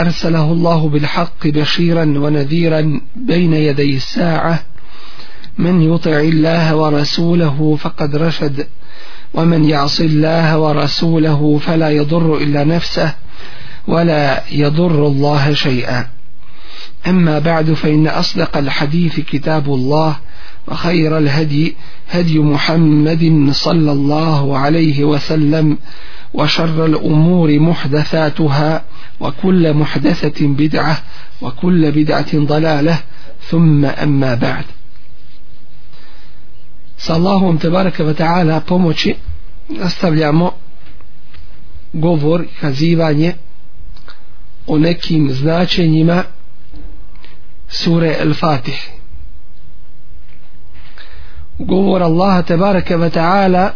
أرسله الله بالحق بشيرا ونذيرا بين يدي الساعة من يطع الله ورسوله فقد رشد ومن يعص الله ورسوله فلا يضر إلا نفسه ولا يضر الله شيئا أما بعد فإن أصدق الحديث كتاب الله وخير الهدي هدي محمد صلى الله عليه وسلم وشر الأمور محدثاتها وكل محدثة بدعة وكل بدعة ضلالة ثم أما بعد sa Allahom te baraka ta'ala pomoći nastavljamo govor kazivanje o nekim značenjima sure El Fatih govor Allaha te baraka ta'ala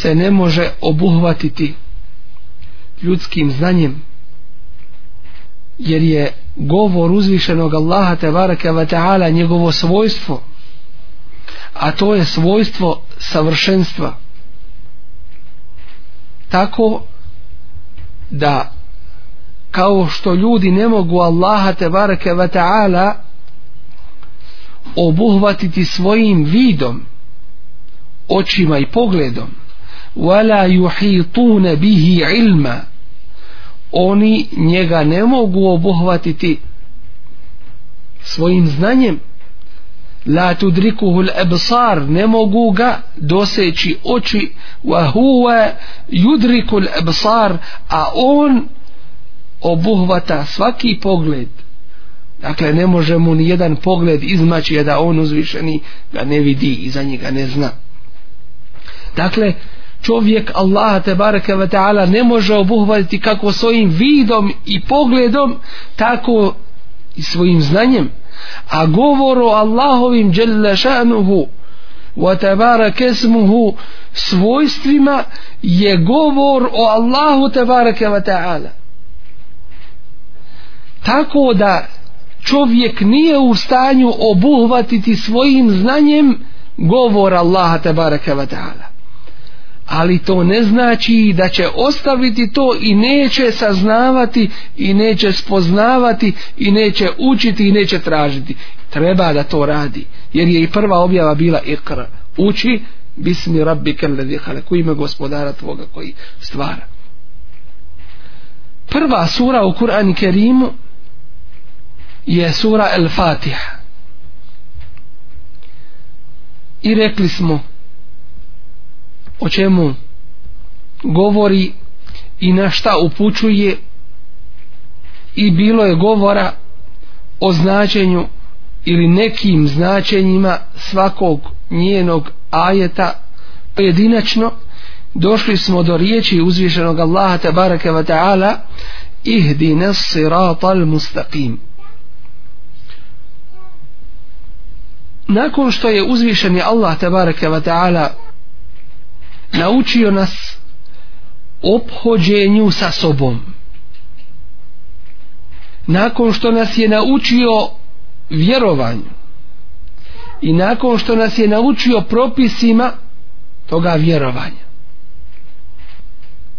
se ne može obuhvatiti ljudskim znanjem jer je govor uzvišenog Allaha te baraka ve taala njegovo svojstvo a to je svojstvo savršenstva tako da kao što ljudi ne mogu Allaha te baraka ve taala obuhvatiti svojim vidom očima i pogledom wala yuhitun bihi ilma oni njega ne mogu obuhvatiti svojim znanjem la tudrikuhu al-absar ne mogu ga doseći oči wa huwa yudriku al-absar a on obuhvata svaki pogled dakle ne može mu ni jedan pogled izmaći da on uzvišeni ga ne vidi i za njega ne zna dakle čovjek Allaha te bareke ve taala ne može obuhvatiti kako svojim vidom i pogledom tako i svojim znanjem a govor o Allahovim dželle šanuhu wa tabarak ismuhu svojstvima je govor o Allahu te bareke ve taala tako da čovjek nije u stanju obuhvatiti svojim znanjem govor Allaha te bareke ve taala ali to ne znači da će ostaviti to i neće saznavati i neće spoznavati i neće učiti i neće tražiti treba da to radi jer je i prva objava bila ikra uči bismi rabbi kemledi halek u ime gospodara tvoga koji stvara prva sura u Kur'an Kerimu je sura El Fatiha i rekli smo o čemu govori i na šta upućuje i bilo je govora o značenju ili nekim značenjima svakog njenog ajeta pojedinačno došli smo do riječi uzvišenog Allaha tabaraka wa ta'ala ihdine sirata al mustaqim nakon što je uzvišeni Allah tabaraka wa ta'ala naučio nas ophođenju sa sobom nakon što nas je naučio vjerovanju i nakon što nas je naučio propisima toga vjerovanja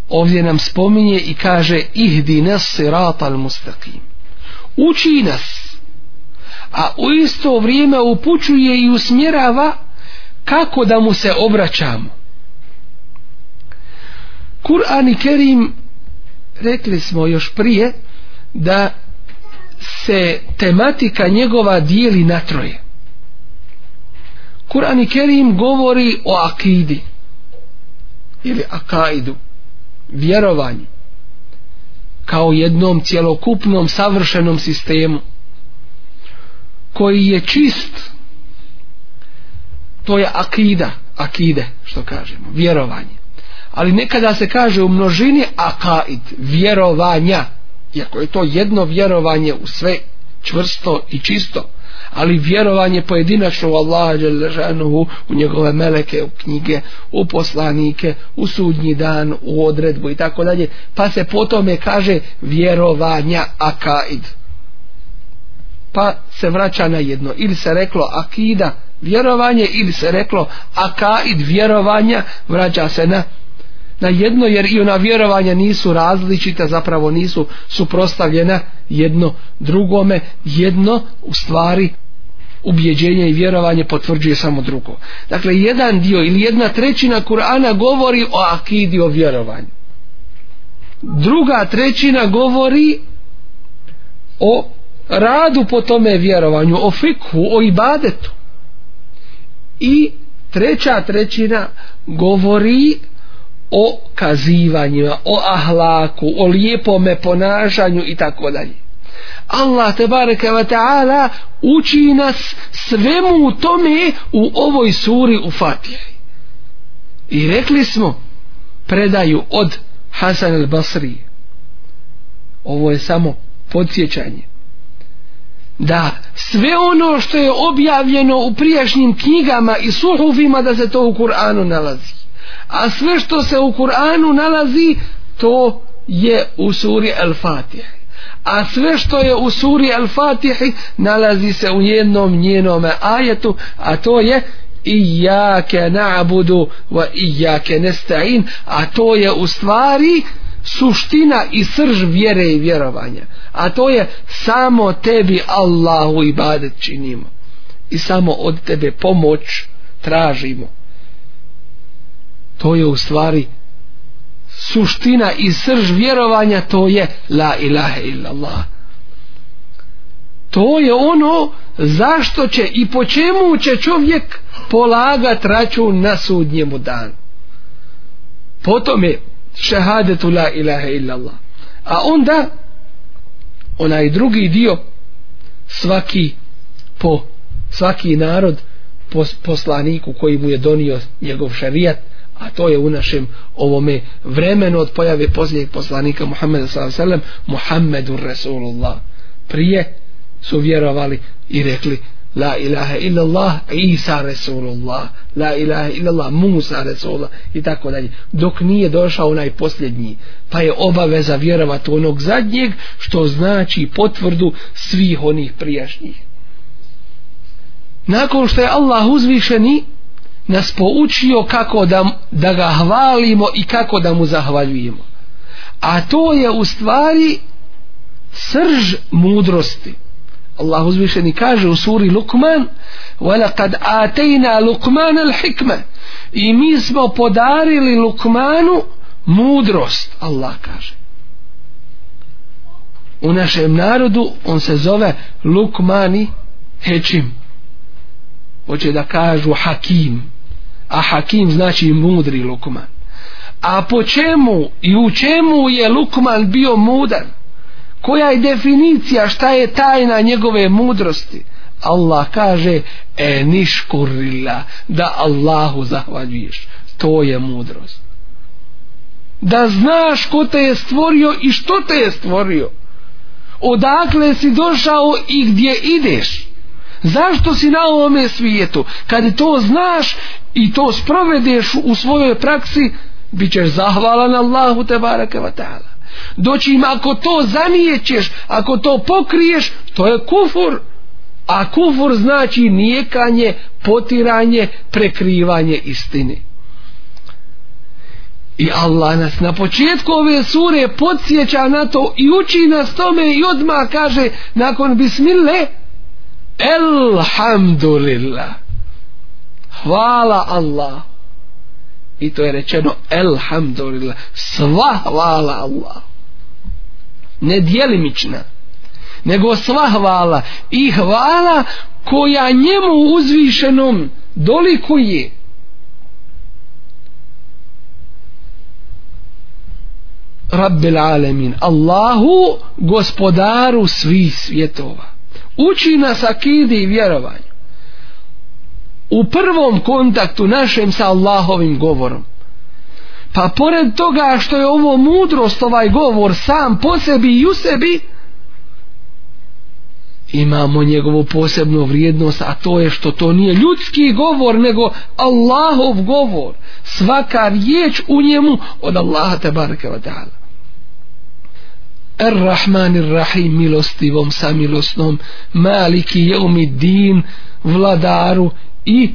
ovdje nam spominje i kaže ihdi nas siratal mustaqim uči nas a u isto vrijeme upućuje i usmjerava kako da mu se obraćamo Kur'an i Kerim rekli smo još prije da se tematika njegova dijeli na troje. Kur'an i Kerim govori o akidi ili akaidu, vjerovanju kao jednom cjelokupnom savršenom sistemu koji je čist to je akida akide što kažemo vjerovanje ali nekada se kaže u množini akaid vjerovanja iako je to jedno vjerovanje u sve čvrsto i čisto ali vjerovanje pojedinačno u Allaha Đelešanuhu u njegove meleke, u knjige u poslanike, u sudnji dan u odredbu i tako dalje pa se potome kaže vjerovanja akaid pa se vraća na jedno ili se reklo akida vjerovanje ili se reklo akaid vjerovanja vraća se na na jedno jer i ona vjerovanja nisu različita zapravo nisu suprostavljena jedno drugome jedno u stvari ubjeđenje i vjerovanje potvrđuje samo drugo dakle jedan dio ili jedna trećina Kur'ana govori o akidi o vjerovanju druga trećina govori o radu po tome vjerovanju o fikhu, o ibadetu i treća trećina govori o kazivanjima, o ahlaku, o lijepome ponašanju i tako dalje. Allah te bareke ve taala uči nas svemu u tome u ovoj suri u Fatihi. I rekli smo predaju od Hasan al Basri. Ovo je samo podsjećanje. Da sve ono što je objavljeno u prijašnjim knjigama i suhufima da se to u Kur'anu nalazi a sve što se u Kur'anu nalazi to je u suri El Fatih a sve što je u suri El Fatih nalazi se u jednom njenom ajetu a to je Iyake na'budu wa iyake nesta'in a to je u stvari suština i srž vjere i vjerovanja a to je samo tebi Allahu ibadet činimo i samo od tebe pomoć tražimo to je u stvari suština i srž vjerovanja to je la ilaha illallah to je ono zašto će i po čemu će čovjek polagat račun na sudnjemu dan potom je šehadetu la ilaha illallah a onda onaj drugi dio svaki po svaki narod poslaniku koji mu je donio njegov šarijat a to je u našem ovome vremenu od pojave posljednjeg poslanika Muhammeda s.a.v. Muhammedu Rasulullah prije su vjerovali i rekli La ilaha illallah Isa Rasulullah La ilaha illallah Musa Rasulullah i tako dalje dok nije došao onaj posljednji pa je obaveza vjerovati onog zadnjeg što znači potvrdu svih onih prijašnjih nakon što je Allah uzvišeni nas poučio kako da, da ga hvalimo i kako da mu zahvaljujemo. A to je u stvari srž mudrosti. Allah uzvišeni kaže u suri Lukman وَلَقَدْ آتَيْنَا لُكْمَانَ الْحِكْمَ I mi smo podarili Lukmanu mudrost, Allah kaže. U našem narodu on se zove Lukmani Hečim. Hoće da kažu Hakim. Hakim a Hakim znači mudri Lukman a po čemu i u čemu je Lukman bio mudan koja je definicija šta je tajna njegove mudrosti Allah kaže e niškurila da Allahu zahvaljuješ to je mudrost da znaš ko te je stvorio i što te je stvorio odakle si došao i gdje ideš Zašto si na ovome svijetu? Kad to znaš i to sprovedeš u svojoj praksi, bit ćeš zahvalan Allahu te baraka wa ta'ala. Doći im ako to zanijećeš, ako to pokriješ, to je kufur. A kufur znači nijekanje, potiranje, prekrivanje istini. I Allah nas na početku ove sure podsjeća na to i uči nas tome i odmah kaže nakon bismillah Elhamdulillah. Hvala Allah. I to je rečeno Elhamdulillah. Sva hvala Allah. Ne dijelimična. Nego sva hvala. I hvala koja njemu uzvišenom dolikuje. Rabbil alemin. Allahu gospodaru svih svjetova uči nas akidi i vjerovanju u prvom kontaktu našem sa Allahovim govorom pa pored toga što je ovo mudrost ovaj govor sam po sebi i u sebi imamo njegovu posebnu vrijednost a to je što to nije ljudski govor nego Allahov govor svaka riječ u njemu od Allaha tabaraka wa ta'ala Ar-Rahman rahim milostivom, samilosnom, maliki jeumi din, vladaru i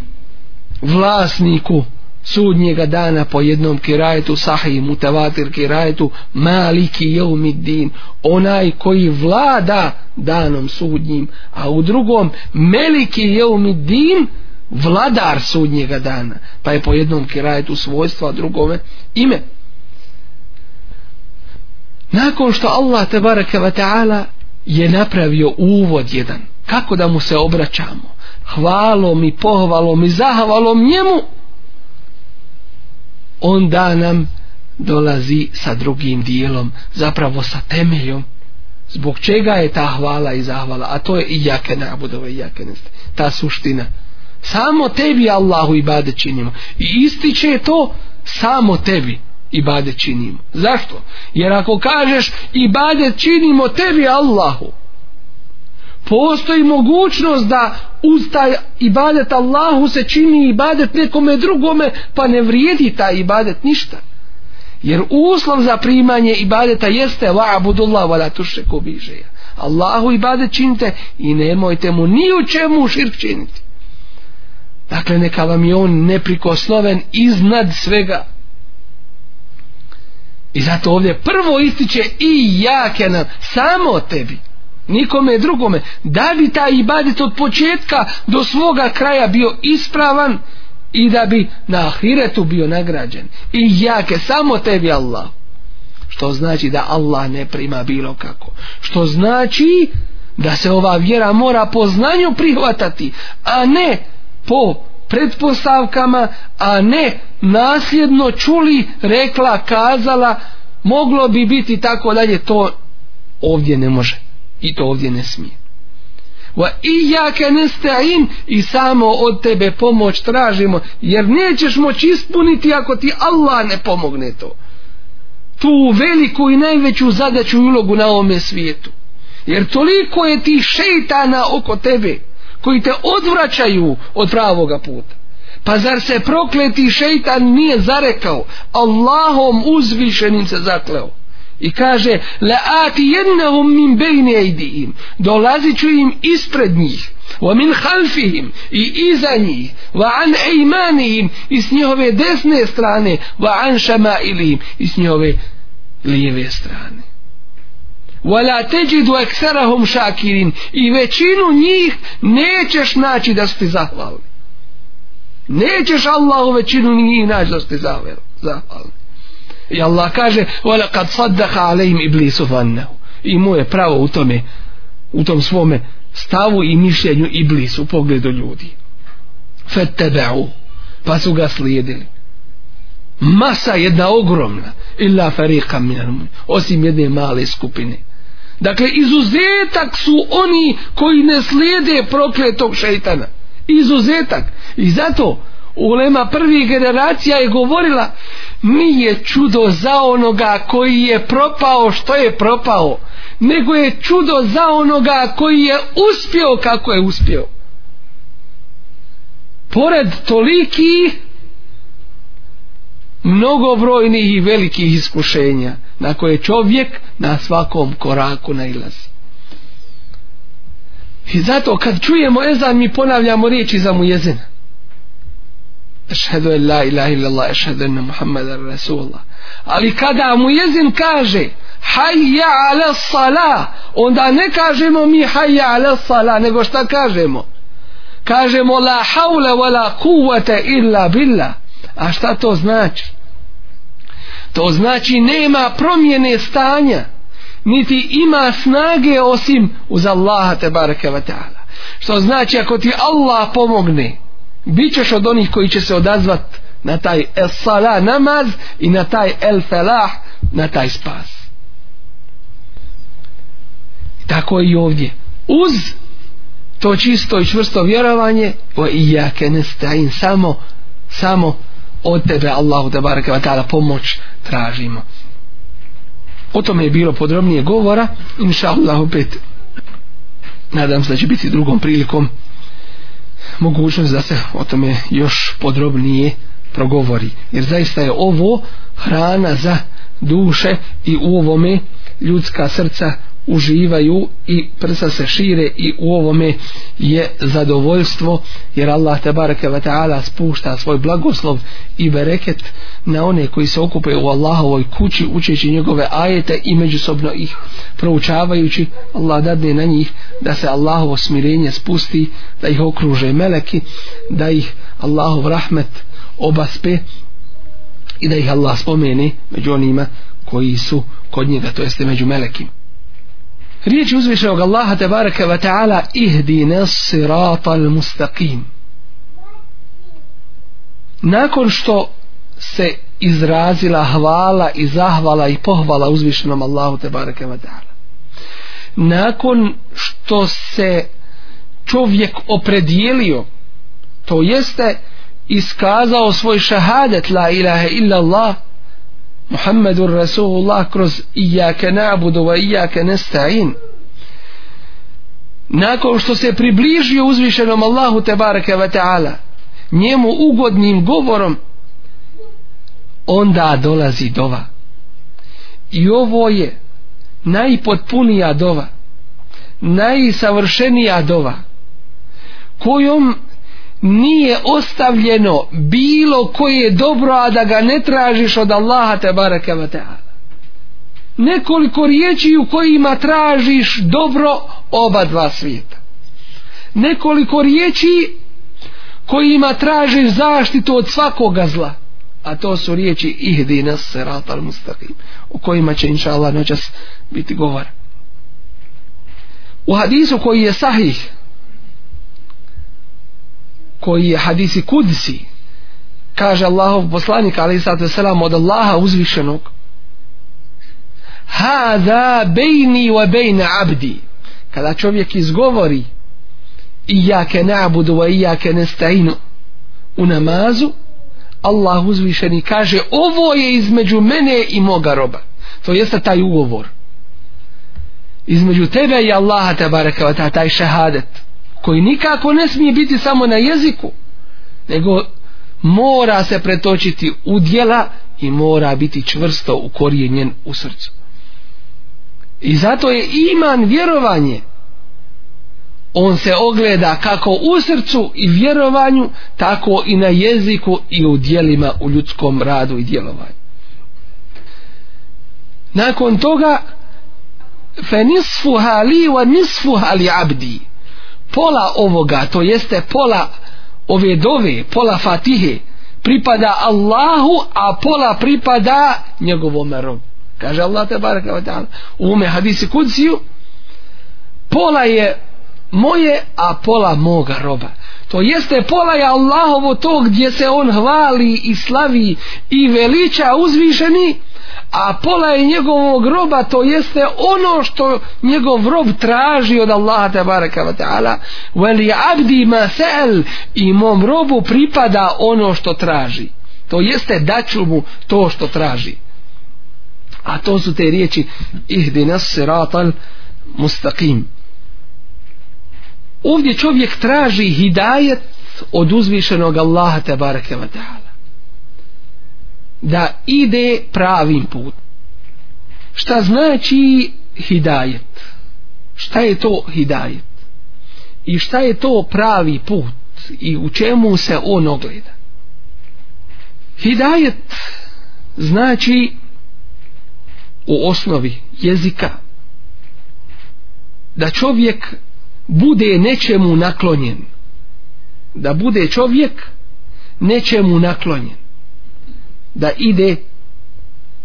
vlasniku sudnjega dana po jednom kirajetu, sahih mutavatir kirajetu, maliki jeumi din, onaj koji vlada danom sudnjim, a u drugom, meliki jeumi din, vladar sudnjega dana, pa je po jednom kirajetu svojstva drugome ime. Nakon što Allah te baraka wa ta'ala je napravio uvod jedan, kako da mu se obraćamo, hvalom i pohvalom i zahvalom njemu, onda nam dolazi sa drugim dijelom, zapravo sa temeljom, zbog čega je ta hvala i zahvala, a to je i jake nabudova i jake neste, ta suština. Samo tebi Allahu i bade činimo. I ističe to samo tebi ibadet činimo. Zašto? Jer ako kažeš ibadet činimo tebi Allahu, postoji mogućnost da uz taj ibadet Allahu se čini ibadet nekome drugome, pa ne vrijedi taj ibadet ništa. Jer uslov za primanje ibadeta jeste la abudullah wa la tušeku bižeja. Allahu ibadet činite i nemojte mu ni u čemu širk činiti. Dakle, neka vam je on neprikosnoven iznad svega. I zato ovdje prvo ističe i jake nam, samo tebi, nikome drugome, da bi ta ibadet od početka do svoga kraja bio ispravan i da bi na ahiretu bio nagrađen. I jake, samo tebi Allah. Što znači da Allah ne prima bilo kako. Što znači da se ova vjera mora po znanju prihvatati, a ne po pretpostavkama, a ne nasljedno čuli, rekla, kazala, moglo bi biti tako dalje, to ovdje ne može i to ovdje ne smije. Wa i ja ke neste im i samo od tebe pomoć tražimo, jer nećeš moći ispuniti ako ti Allah ne pomogne to. Tu veliku i najveću zadaću i ulogu na ome svijetu. Jer toliko je ti šeitana oko tebe koji te odvraćaju od pravoga puta. Pa zar se prokleti šeitan nije zarekao, Allahom uzvišenim se zakleo. I kaže, le ati jednehum min bejne idijim, dolazit ću im ispred njih, wa min halfihim i iza njih, wa an ejmanihim i s njihove desne strane, wa an šama ilihim i s njihove lijeve strane wala tajidu aktharahum shakirin i većinu njih nećeš naći da su ti zahvalni nećeš Allahu većinu njih naći da su ti zahvalni i Allah kaže wala kad saddaha alejim iblisu vannahu i mu je pravo u tome u tom svome stavu i mišljenju iblis u pogledu ljudi fettebe'u pa su ga slijedili masa jedna ogromna illa fariqa minan osim jedne male skupine Dakle, izuzetak su oni koji ne slijede prokletog šeitana. Izuzetak. I zato ulema prvi generacija je govorila nije čudo za onoga koji je propao što je propao, nego je čudo za onoga koji je uspio kako je uspio. Pored toliki mnogobrojnih i velikih iskušenja na koje čovjek na svakom koraku nailazi. I zato kad čujemo ezan mi ponavljamo riječi za mu jezena. Ešhedu en la ilaha illallah, ešhedu enne Muhammeda Rasulullah. Ali kada mu jezin kaže hajja ala sala, onda ne kažemo mi hajja ala sala, nego šta kažemo? Kažemo la hawla wa la kuvvete illa billah. A šta to znači? To znači nema promjene stanja, niti ima snage osim uz Allaha te bareke ve taala. Što znači ako ti Allah pomogne, bićeš od onih koji će se odazvat na taj es sala namaz i na taj el felah, na taj spas. Tako je i ovdje. Uz to čisto i čvrsto vjerovanje, o i ja samo samo od tebe Allahu te baraka ta'ala pomoć tražimo o tome je bilo podrobnije govora inša Allah opet nadam se da će biti drugom prilikom mogućnost da se o tome još podrobnije progovori jer zaista je ovo hrana za duše i u ovome ljudska srca uživaju i prsa se šire i u ovome je zadovoljstvo jer Allah te bareke ve taala spušta svoj blagoslov i bereket na one koji se okupaju u Allahovoj kući učeći njegove ajete i međusobno ih proučavajući Allah dadne na njih da se Allahovo smirenje spusti da ih okruže meleki da ih Allahov rahmet obaspe i da ih Allah spomeni među onima koji su kod njega to jeste među melekima Riječ uzvišenog Allaha tebareke ve ta'ala ihdi nas sirata al mustaqim. Nakon što se izrazila hvala i zahvala i pohvala uzvišenom Allahu tebareke ve ta'ala. Nakon što se čovjek opredijelio to jeste iskazao svoj šahadet la ilaha illa Allah Muhammedu Rasulullah kroz Iyake na'budu wa Iyake nesta'in nakon što se približio uzvišenom Allahu Tebareke wa Ta'ala njemu ugodnim govorom onda dolazi dova i ovo je najpotpunija dova najsavršenija dova kojom nije ostavljeno bilo koje dobro a da ga ne tražiš od Allaha te bareke ve taala nekoliko riječi u kojima tražiš dobro oba dva svijeta nekoliko riječi kojima tražiš zaštitu od svakoga zla a to su riječi ihdina siratal mustaqim o kojima će inshallah noćas biti govora u hadisu koji je sahih koji je hadisi kudsi kaže Allahov poslanik ali sada selam od Allaha uzvišenog hada bejni wa bejna abdi kada čovjek izgovori ijake na'budu wa ijake nestainu u namazu Allah uzvišeni kaže ovo je između mene i moga roba to jeste taj ugovor između tebe i Allaha tabaraka wa ta, taj šehadet taj koji nikako ne smije biti samo na jeziku nego mora se pretočiti u dijela i mora biti čvrsto ukorijenjen u srcu i zato je iman vjerovanje on se ogleda kako u srcu i vjerovanju tako i na jeziku i u dijelima u ljudskom radu i djelovanju nakon toga fe nisfuha li wa nisfuha li abdi pola ovoga, to jeste pola ove dove, pola fatihe, pripada Allahu, a pola pripada njegovome robu. Kaže Allah te baraka wa ta'ala u ume hadisi kudziju, pola je moje, a pola moga roba to jeste pola je Allahovo to gdje se on hvali i slavi i veliča uzvišeni a pola je njegovog roba to jeste ono što njegov rob traži od Allaha te baraka wa ta'ala veli abdi ma se'el i mom robu pripada ono što traži to jeste daću mu to što traži a to su te riječi ihdi nas siratal mustaqim ovdje čovjek traži hidajet od uzvišenog Allaha te barake vatala da ide pravim put šta znači hidajet šta je to hidajet i šta je to pravi put i u čemu se on ogleda hidajet znači u osnovi jezika da čovjek bude nečemu naklonjen da bude čovjek nečemu naklonjen da ide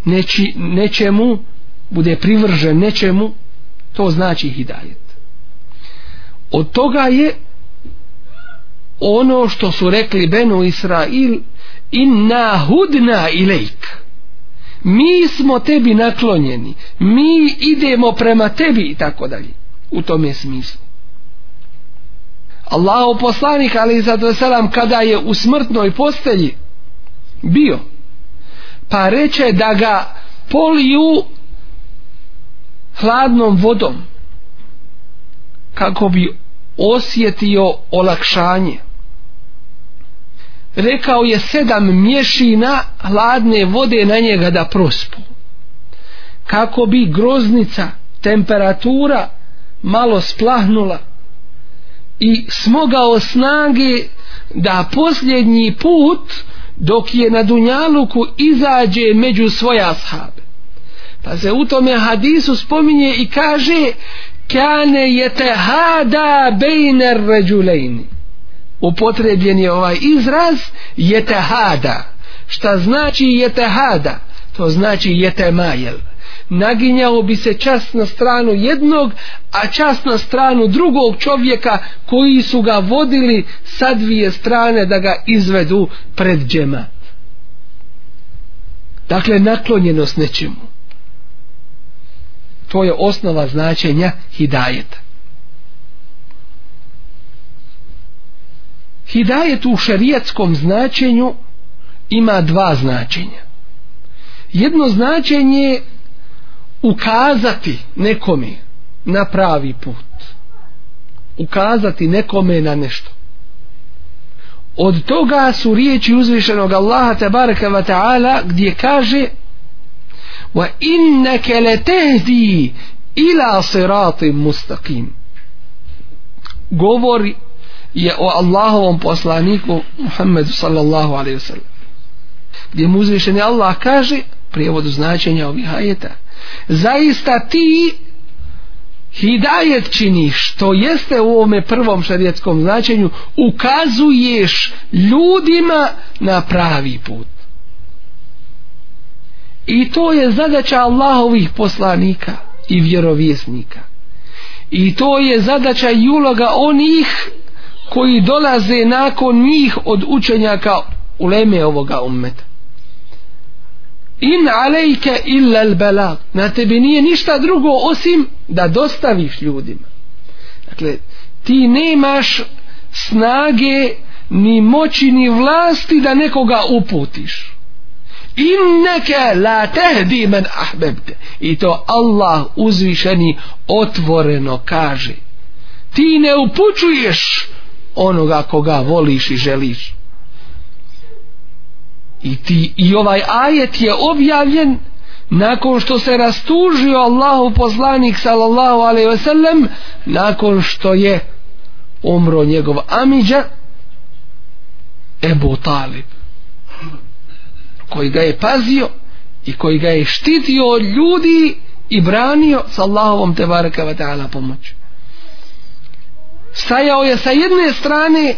neči, nečemu bude privržen nečemu to znači hidajet od toga je ono što su rekli Benu Israil inna hudna ilejk mi smo tebi naklonjeni mi idemo prema tebi i tako dalje u tom je smislu Allahu poslanik ali za to selam kada je u smrtnoj postelji bio pa reče da ga poliju hladnom vodom kako bi osjetio olakšanje rekao je sedam mješina hladne vode na njega da prospu kako bi groznica temperatura malo splahnula i smogao snage da posljednji put dok je na Dunjaluku izađe među svoja sahabe. Pa se u tome hadisu spominje i kaže kane jete hada bejner ređulejni. Upotrebljen je ovaj izraz jete hada. Šta znači jete hada? To znači jete majel naginjao bi se čas na stranu jednog, a čas na stranu drugog čovjeka koji su ga vodili sa dvije strane da ga izvedu pred džema. Dakle, naklonjenost nečemu. To je osnova značenja hidajeta. Hidajet u šarijatskom značenju ima dva značenja. Jedno značenje je ukazati nekome na pravi put ukazati nekome na nešto od toga su riječi uzvišenog Allaha tabaraka wa ta'ala gdje kaže wa inneke le tehdi ila sirati mustaqim govori je o Allahovom poslaniku Muhammedu sallallahu alaihi wa sallam gdje mu uzvišeni Allah kaže prijevodu značenja ovih ajeta zaista ti hidajet činiš što jeste u ovome prvom šarijetskom značenju ukazuješ ljudima na pravi put i to je zadaća Allahovih poslanika i vjerovjesnika i to je zadaća i uloga onih koji dolaze nakon njih od učenjaka uleme ovoga ummeta in alejke illa albala na tebi nije ništa drugo osim da dostaviš ljudima dakle ti nemaš snage ni moći ni vlasti da nekoga uputiš inneke la tehdi men ahbebte i to Allah uzvišeni otvoreno kaže ti ne upućuješ onoga koga voliš i želiš I, ti, I ovaj ajet je objavljen nakon što se rastužio Allahu poslanik sallallahu alaihi wasallam nakon što je umro njegov amiđa Ebu Talib koji ga je pazio i koji ga je štitio od ljudi i branio sa Allahovom te barakava ta'ala pomoću stajao je sa jedne strane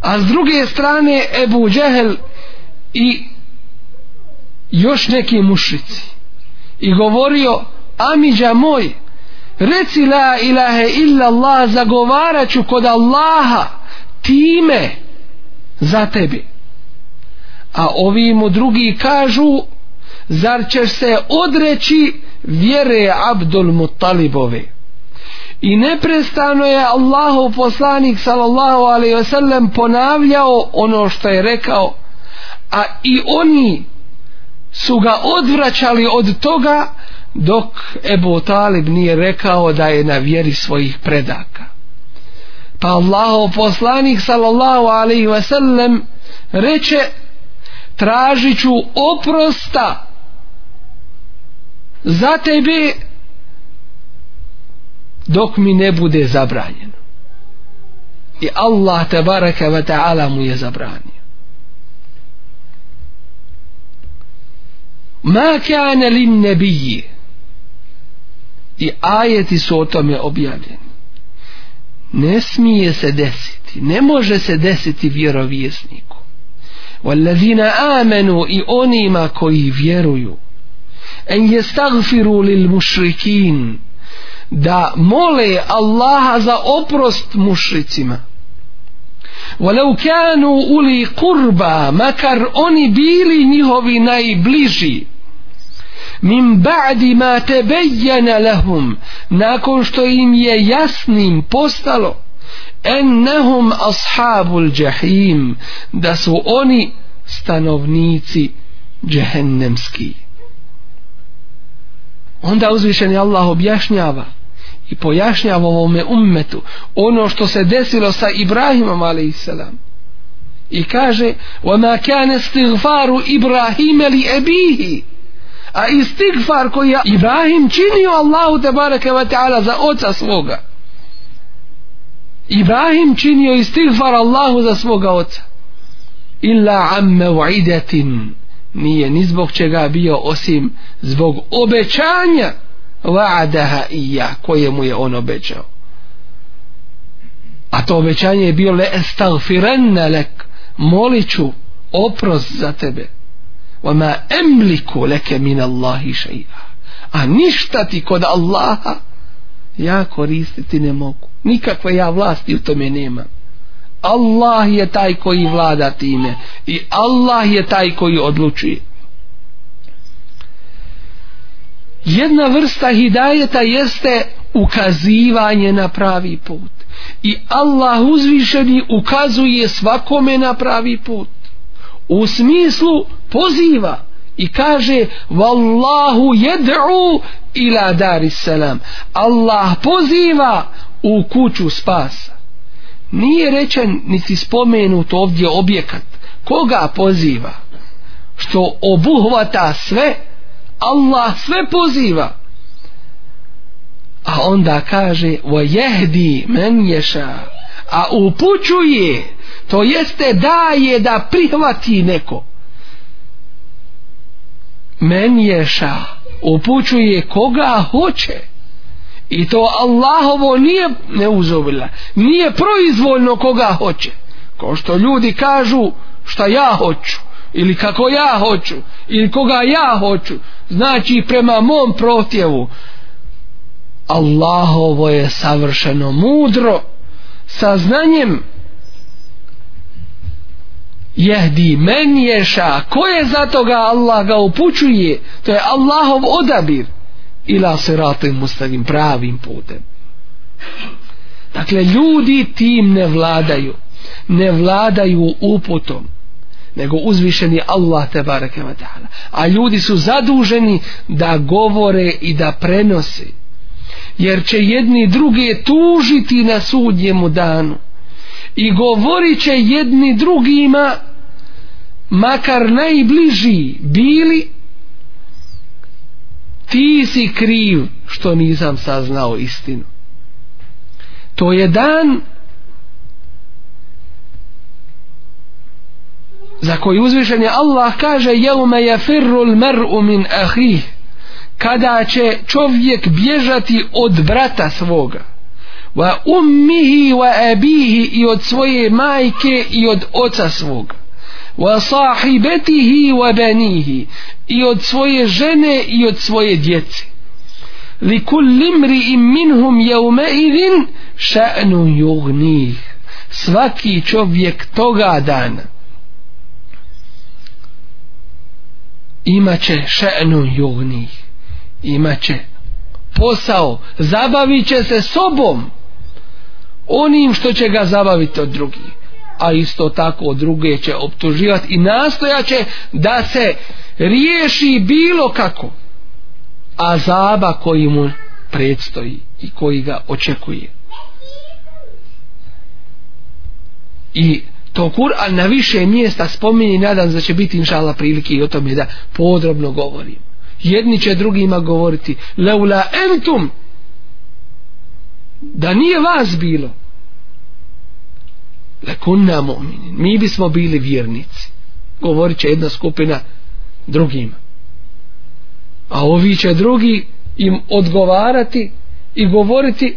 a s druge strane Ebu Džehel i još neki mušici i govorio Amidža moj reci la ilahe illa Allah zagovaraću kod Allaha time za tebi a ovi mu drugi kažu zar ćeš se odreći vjere Abdul Mutalibove i neprestano je Allahov poslanik sallallahu alaihi wasallam ponavljao ono što je rekao a i oni su ga odvraćali od toga dok Ebu Talib nije rekao da je na vjeri svojih predaka pa Allaho poslanik sallallahu alaihi ve sellem reče tražit ću oprosta za tebe dok mi ne bude zabranjeno i Allah tabaraka wa ta'ala mu je zabranio ma kane lin nebiji i ajeti su o tome objavljeni ne smije se desiti ne može se desiti vjerovjesniku والذina amenu i onima koji vjeruju en jestagfiru lil mušrikin da mole Allaha za oprost mušricima ولو كانوا أولي قربا مكر أني بيلي نيهوي ناي بليجي min ba'di ma tebejjena lahum nakon što im je jasnim postalo ennehum ashabul jahim da su oni stanovnici jahennemski onda uzvišeni Allah objašnjava i pojašnjava ovome ummetu ono što se desilo sa Ibrahimom a.s. i kaže وَمَا كَانَ اسْتِغْفَارُ إِبْرَاهِيمَ لِأَبِيهِ a istigfar koji je Ibrahim činio Allahu te bareke ve taala za oca svoga Ibrahim činio istigfar Allahu za svoga oca illa am mu'idatin nije ni zbog čega bio osim zbog obećanja va'adaha iya koje mu je on obećao a to obećanje je bio le estagfirenne lek molit ću oprost za tebe وَمَا أَمْلِكُ لَكَ مِنَ اللَّهِ شَيْئًا A ništa ti kod Allaha ja koristiti ne mogu. Nikakve ja vlasti u tome nema. Allah je taj koji vlada time i Allah je taj koji odlučuje. Jedna vrsta hidajeta jeste ukazivanje na pravi put. I Allah uzvišeni ukazuje svakome na pravi put u smislu poziva i kaže Wallahu jed'u ila dari salam Allah poziva u kuću spasa nije rečen niti spomenut ovdje objekat koga poziva što obuhvata sve Allah sve poziva a onda kaže wa jehdi men ješa a upućuje to jeste daje da prihvati neko men ješa upućuje koga hoće i to Allahovo nije ne uzovila nije proizvoljno koga hoće ko što ljudi kažu šta ja hoću ili kako ja hoću ili koga ja hoću znači prema mom protjevu Allahovo je savršeno mudro sa znanjem jehdi men ješa ko je za toga Allah ga upućuje to je Allahov odabir ila se ratim mustavim pravim putem dakle ljudi tim ne vladaju ne vladaju uputom nego uzvišeni Allah te barekeva ta'ala a ljudi su zaduženi da govore i da prenosi jer će jedni druge tužiti na sudnjemu danu i govorit će jedni drugima makar najbliži bili ti si kriv što nisam saznao istinu to je dan za koji uzvišen je Allah kaže jelume je firru l mer'u min ahih kada će čovjek bježati od brata svoga wa ummihi wa abihi i od svoje majke i od oca svoga wa sahibatihi wa banihi i od svoje žene i od svoje djece li kulli imri'in minhum yawma idhin sha'nu yughni svaki čovjek toga dana imaće še'nu yughni imaće posao, zabavit će se sobom onim što će ga zabaviti od drugih a isto tako druge će optuživati i nastojaće da se riješi bilo kako a zaba koji mu predstoji i koji ga očekuje i to Kur'an na više mjesta spominje i nadam da će biti inšala prilike i o tome da podrobno govorim jedni će drugima govoriti leula entum da nije vas bilo lekunna mu'minin mi bismo bili vjernici govorit će jedna skupina drugima a ovi će drugi im odgovarati i govoriti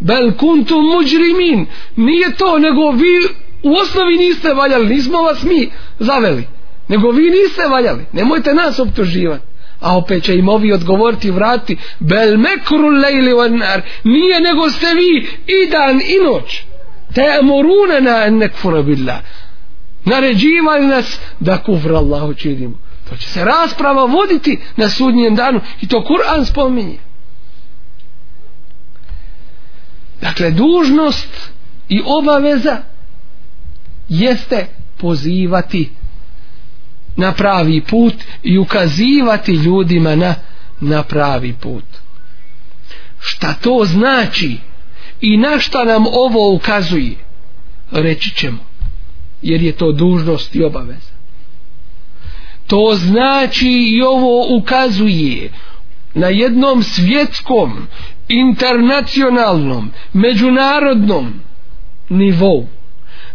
bel kuntum muđrimin nije to nego vi u osnovi niste valjali nismo vas mi zaveli nego vi niste valjali nemojte nas optuživati a opet će im ovi odgovoriti vrati bel mekru lejli vanar nije nego ste vi i dan i noć te moruna na nekfura billa naređivali nas da kufra Allahu činimo to će se rasprava voditi na sudnjem danu i to Kur'an spominje dakle dužnost i obaveza jeste pozivati na pravi put i ukazivati ljudima na, na pravi put. Šta to znači i na šta nam ovo ukazuje, reći ćemo, jer je to dužnost i obaveza. To znači i ovo ukazuje na jednom svjetskom, internacionalnom, međunarodnom nivou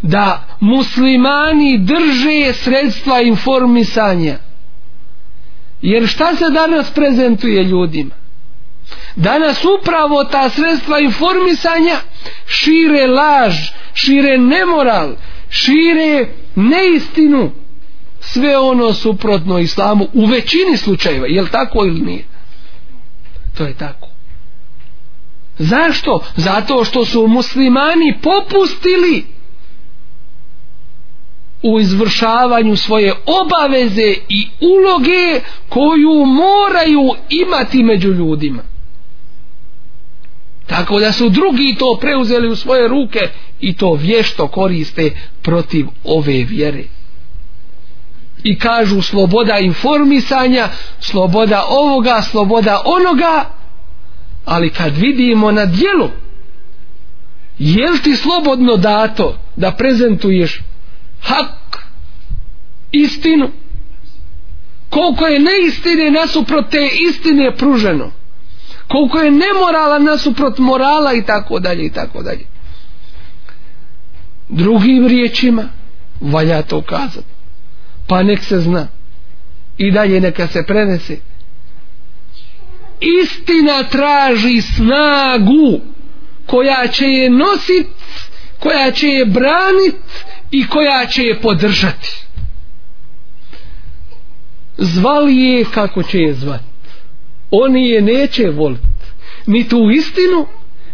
da muslimani drže sredstva informisanja jer šta se danas prezentuje ljudima danas upravo ta sredstva informisanja šire laž šire nemoral šire neistinu sve ono suprotno islamu u većini slučajeva je li tako ili nije to je tako zašto? zato što su muslimani popustili u izvršavanju svoje obaveze i uloge koju moraju imati među ljudima. Tako da su drugi to preuzeli u svoje ruke i to vješto koriste protiv ove vjere. I kažu sloboda informisanja, sloboda ovoga, sloboda onoga, ali kad vidimo na dijelu, jel ti slobodno dato da prezentuješ hak istinu koliko je neistine nasuprot te istine pruženo koliko je nemorala nasuprot morala i tako dalje i tako dalje drugim riječima valja to kazati pa nek se zna i dalje neka se prenese istina traži snagu koja će je nosit koja će je branit i koja će je podržati zvali je kako će je zvat oni je neće voliti ni tu istinu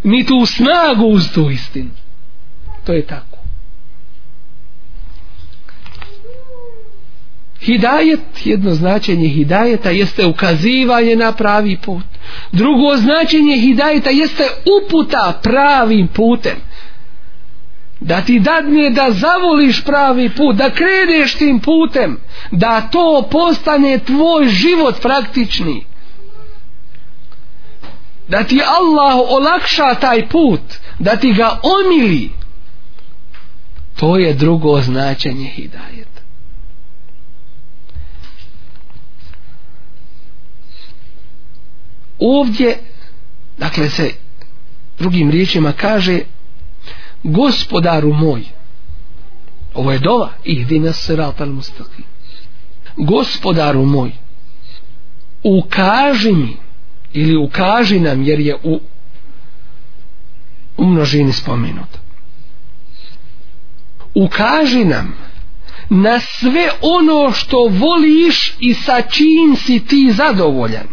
ni tu snagu uz tu istinu to je tako Hidajet, jedno značenje hidajeta jeste ukazivanje na pravi put. Drugo značenje hidajeta jeste uputa pravim putem da ti dadne da zavoliš pravi put, da kreneš tim putem, da to postane tvoj život praktični. Da ti Allah olakša taj put, da ti ga omili. To je drugo značenje hidajet. Ovdje, dakle se drugim riječima kaže gospodaru moj ovo je dova ihdina siratal mustaqim gospodaru moj ukaži mi ili ukaži nam jer je u u množini spomenuta ukaži nam na sve ono što voliš i sa čim si ti zadovoljan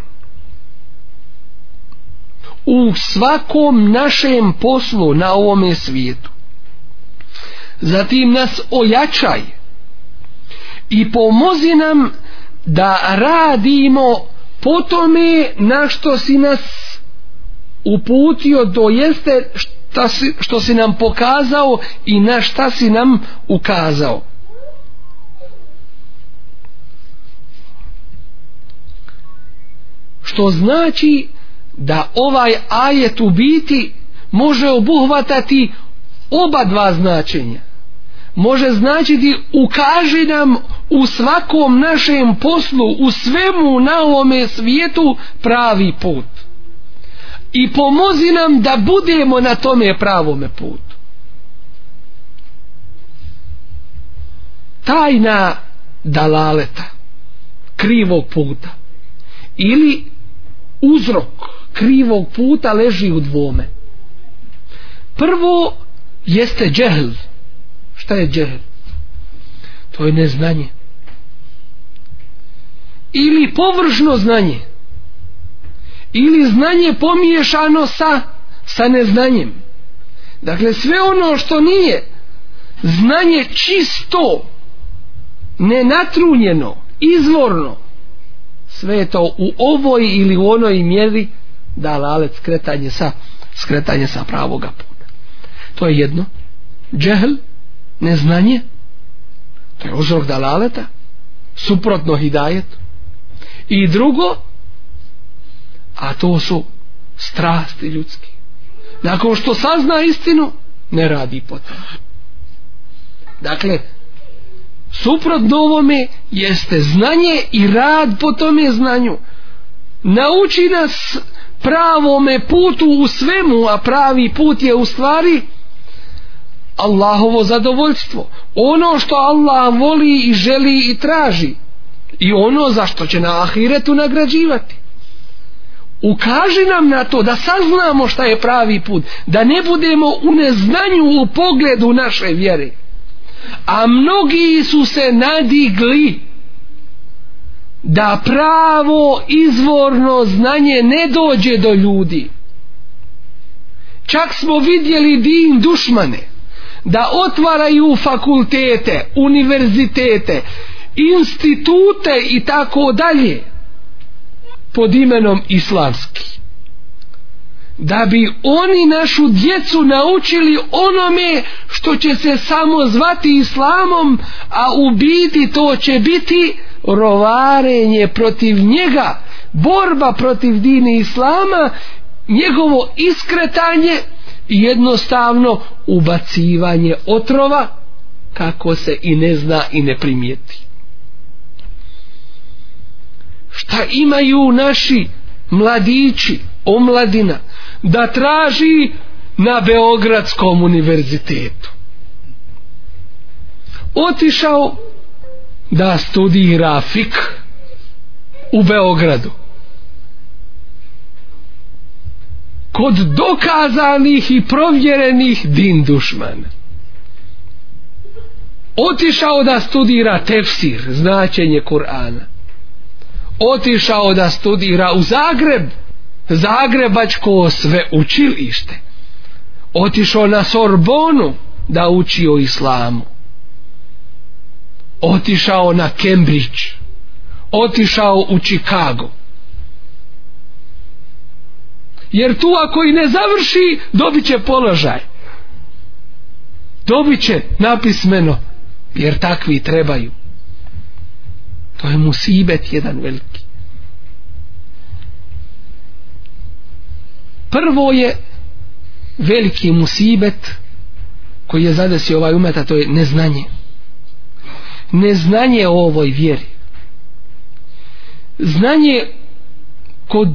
u svakom našem poslu na ovome svijetu. Zatim nas ojačaj i pomozi nam da radimo po tome na što si nas uputio do jeste šta si, što si nam pokazao i na šta si nam ukazao. Što znači da ovaj ajet u biti može obuhvatati oba dva značenja može značiti ukaži nam u svakom našem poslu u svemu na ovome svijetu pravi put i pomozi nam da budemo na tome pravome putu tajna dalaleta krivog puta ili uzrok krivog puta leži u dvome prvo jeste džehl šta je džehl to je neznanje ili površno znanje ili znanje pomiješano sa sa neznanjem dakle sve ono što nije znanje čisto nenatrunjeno izvorno sve je to u ovoj ili u onoj mjeri dalalet skretanje sa skretanje sa pravoga puta to je jedno džehl, neznanje to je uzrok dalaleta suprotno hidajet i drugo a to su strasti ljudski nakon što sazna istinu ne radi potom dakle suprotno ovome jeste znanje i rad po tome znanju nauči nas pravome putu u svemu, a pravi put je u stvari Allahovo zadovoljstvo. Ono što Allah voli i želi i traži i ono za što će na ahiretu nagrađivati. Ukaži nam na to da saznamo šta je pravi put, da ne budemo u neznanju u pogledu naše vjere. A mnogi su se nadigli da pravo izvorno znanje ne dođe do ljudi čak smo vidjeli din dušmane da otvaraju fakultete univerzitete institute i tako dalje pod imenom islamski da bi oni našu djecu naučili onome što će se samo zvati islamom a u biti to će biti rovarenje protiv njega borba protiv dini islama njegovo iskretanje jednostavno ubacivanje otrova kako se i ne zna i ne primijeti šta imaju naši mladići omladina da traži na Beogradskom univerzitetu otišao da studira fik u Beogradu kod dokazanih i provjerenih din dušman otišao da studira tefsir značenje Kur'ana otišao da studira u Zagreb Zagrebačko sve učilište otišao na Sorbonu da uči o islamu otišao na Cambridge otišao u Chicago jer tu ako i ne završi dobit će položaj dobit će napismeno jer takvi trebaju to je musibet jedan veliki prvo je veliki musibet koji je zadesio ovaj umet a to je neznanje neznanje o ovoj vjeri znanje kod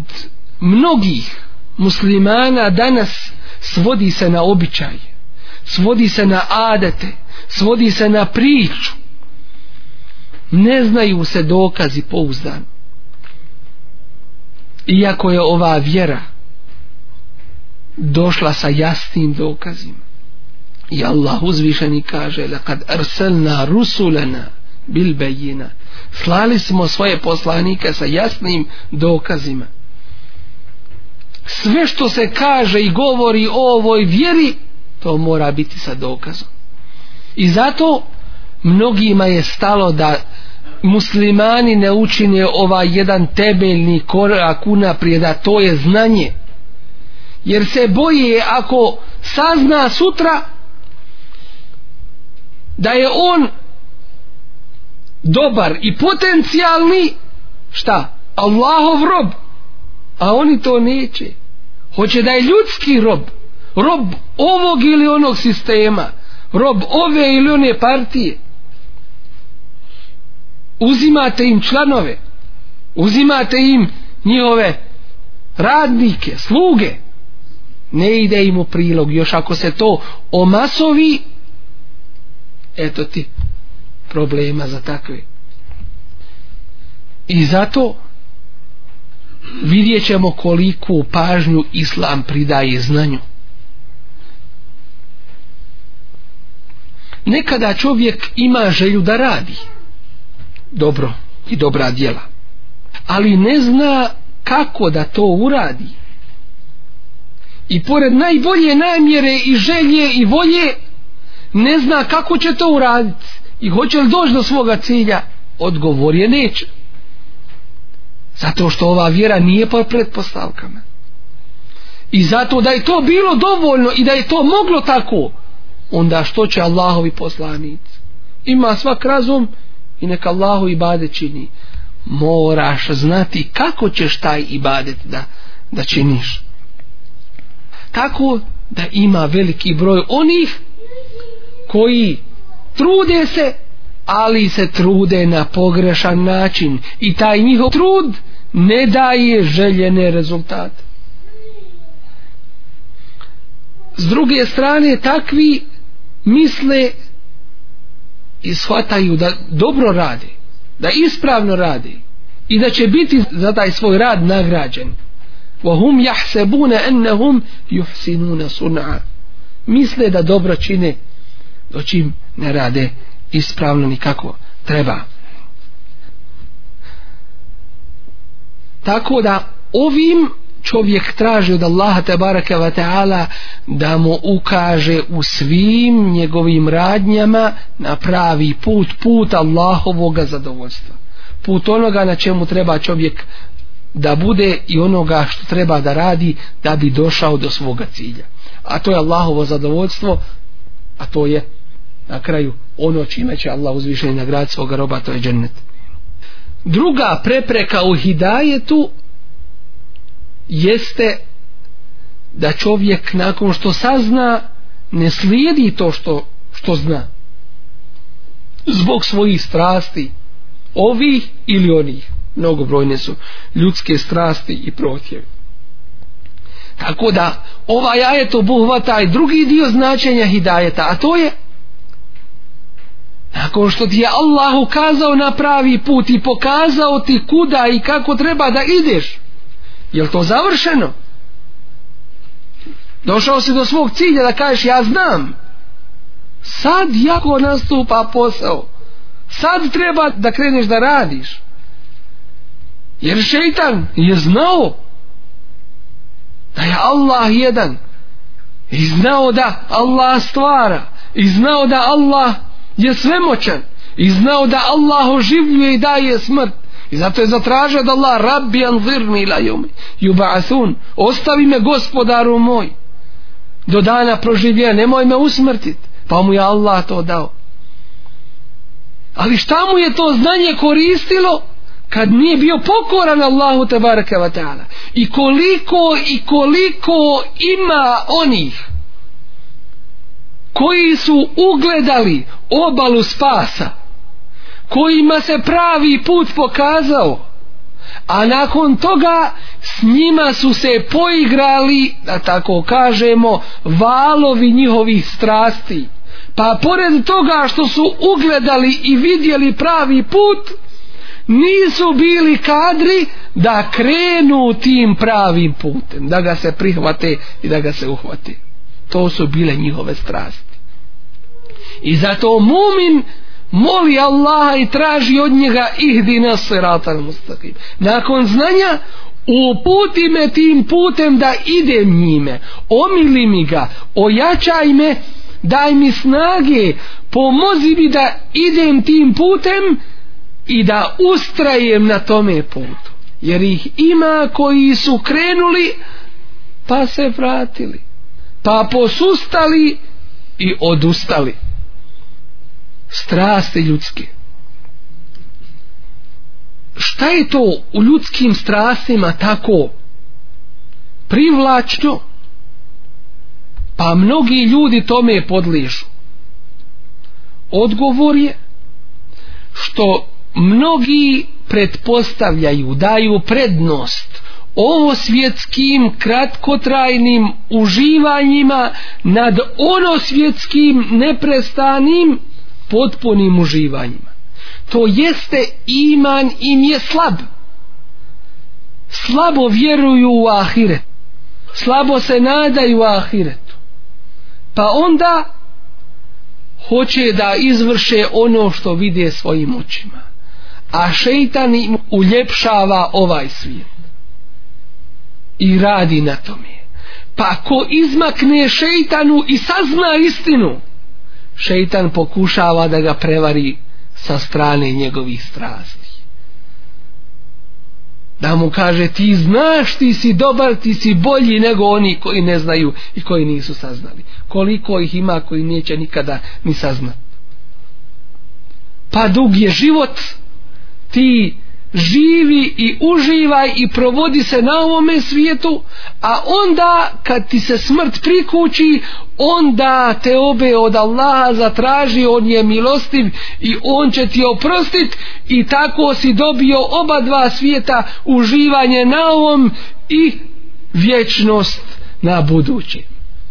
mnogih muslimana danas svodi se na običaj svodi se na adete svodi se na priču ne znaju se dokazi pouzdan iako je ova vjera došla sa jasnim dokazima I Allah uzvišeni kaže Lekad arselna rusulena bil bejina Slali smo svoje poslanike sa jasnim dokazima Sve što se kaže i govori o ovoj vjeri To mora biti sa dokazom I zato mnogima je stalo da muslimani ne učine ovaj jedan temeljni korak unaprijed, da to je znanje. Jer se boje ako sazna sutra, da je on dobar i potencijalni šta? Allahov rob a oni to neće hoće da je ljudski rob rob ovog ili onog sistema rob ove ili one partije uzimate im članove uzimate im njihove radnike, sluge ne ide im u prilog još ako se to omasovi eto ti problema za takve i zato vidjet ćemo koliku pažnju islam pridaje znanju nekada čovjek ima želju da radi dobro i dobra djela ali ne zna kako da to uradi i pored najbolje namjere i želje i volje ne zna kako će to uraditi i hoće li doći do svoga cilja odgovor je neće zato što ova vjera nije po pretpostavkama i zato da je to bilo dovoljno i da je to moglo tako onda što će Allahovi poslanici ima svak razum i neka Allahu i bade čini moraš znati kako ćeš taj i bade da, da činiš tako da ima veliki broj onih koji trude se ali se trude na pogrešan način i taj njihov trud ne daje željene rezultate s druge strane takvi misle i shvataju da dobro radi da ispravno radi i da će biti za taj svoj rad nagrađen وهم يحسبون أنهم يحسنون صنعا مثل دا dobro čine doći im ne rade ispravno nikako treba. Tako da ovim čovjek traži od Allaha te baraka wa ta'ala da mu ukaže u svim njegovim radnjama na pravi put, put Allahovoga zadovoljstva. Put onoga na čemu treba čovjek da bude i onoga što treba da radi da bi došao do svoga cilja. A to je Allahovo zadovoljstvo, a to je na kraju ono čime će Allah uzvišeni nagrad svoga roba to je džennet druga prepreka u hidajetu jeste da čovjek nakon što sazna ne slijedi to što, što zna zbog svojih strasti ovih ili onih mnogobrojne su ljudske strasti i protjevi tako da ovaj ajet obuhvata i drugi dio značenja hidajeta a to je Nakon što ti je Allah ukazao na pravi put i pokazao ti kuda i kako treba da ideš. Je to završeno? Došao si do svog cilja da kažeš ja znam. Sad jako nastupa posao. Sad treba da kreneš da radiš. Jer šeitan je znao da je Allah jedan. I znao da Allah stvara. I znao da Allah je svemoćan i znao da Allah oživljuje i daje smrt i zato je zatražio da Allah rabbi anzirni ila jumi jubasun ostavi me gospodaru moj do dana proživljenja nemoj me usmrtit pa mu je Allah to dao ali šta mu je to znanje koristilo kad nije bio pokoran Allahu tebareke ta'ala i koliko i koliko ima onih koji su ugledali obalu spasa kojima se pravi put pokazao a nakon toga s njima su se poigrali da tako kažemo valovi njihovih strasti pa pored toga što su ugledali i vidjeli pravi put nisu bili kadri da krenu tim pravim putem da ga se prihvate i da ga se uhvate to su bile njihove strasti i zato mumin moli Allaha i traži od njega ihdina siratal mustaqim nakon znanja uputi me tim putem da idem njime omili mi ga ojačaj me daj mi snage pomozi mi da idem tim putem i da ustrajem na tome putu jer ih ima koji su krenuli pa se vratili pa posustali i odustali strasti ljudske šta je to u ljudskim strastima tako privlačno pa mnogi ljudi tome podližu odgovor je što mnogi pretpostavljaju daju prednost ovo svjetskim kratkotrajnim uživanjima nad ono svjetskim neprestanim potpunim uživanjima to jeste iman im je slab slabo vjeruju u ahiret slabo se nadaju u ahiretu pa onda hoće da izvrše ono što vide svojim očima a šeitan im uljepšava ovaj svijet i radi na tome pa ako izmakne šeitanu i sazna istinu šeitan pokušava da ga prevari sa strane njegovih strasti da mu kaže ti znaš ti si dobar ti si bolji nego oni koji ne znaju i koji nisu saznali koliko ih ima koji neće nikada ni saznat pa dug je život ti živi i uživaj i provodi se na ovome svijetu a onda kad ti se smrt prikući onda te obe od Allaha zatraži on je milostiv i on će ti oprostit i tako si dobio oba dva svijeta uživanje na ovom i vječnost na budućem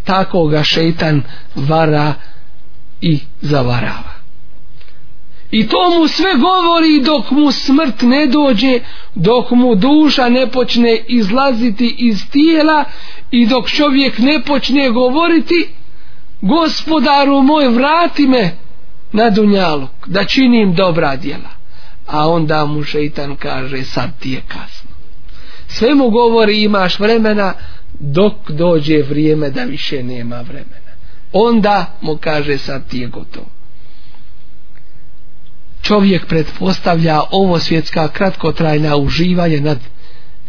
tako ga šeitan vara i zavarava I to mu sve govori dok mu smrt ne dođe, dok mu duša ne počne izlaziti iz tijela i dok čovjek ne počne govoriti gospodaru moj vrati me na dunjaluk da činim dobra djela. A onda mu šeitan kaže sad ti je kasno. Sve mu govori imaš vremena dok dođe vrijeme da više nema vremena. Onda mu kaže sad ti je gotovo čovjek pretpostavlja ovo svjetska kratkotrajna uživanje nad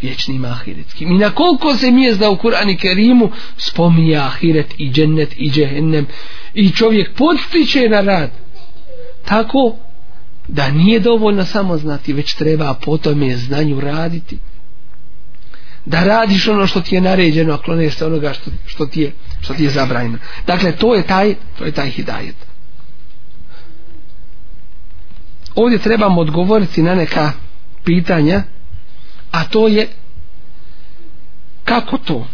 vječnim ahiretskim. I na koliko se mjezda u Kurani Kerimu spominje ahiret i džennet i džehennem i čovjek podstiče na rad. Tako da nije dovoljno samo znati, već treba po tome znanju raditi. Da radiš ono što ti je naređeno, a kloneš se onoga što, što, ti je, što ti je zabranjeno. Dakle, to je taj, to je taj hidajet ovdje trebamo odgovoriti na neka pitanja a to je kako to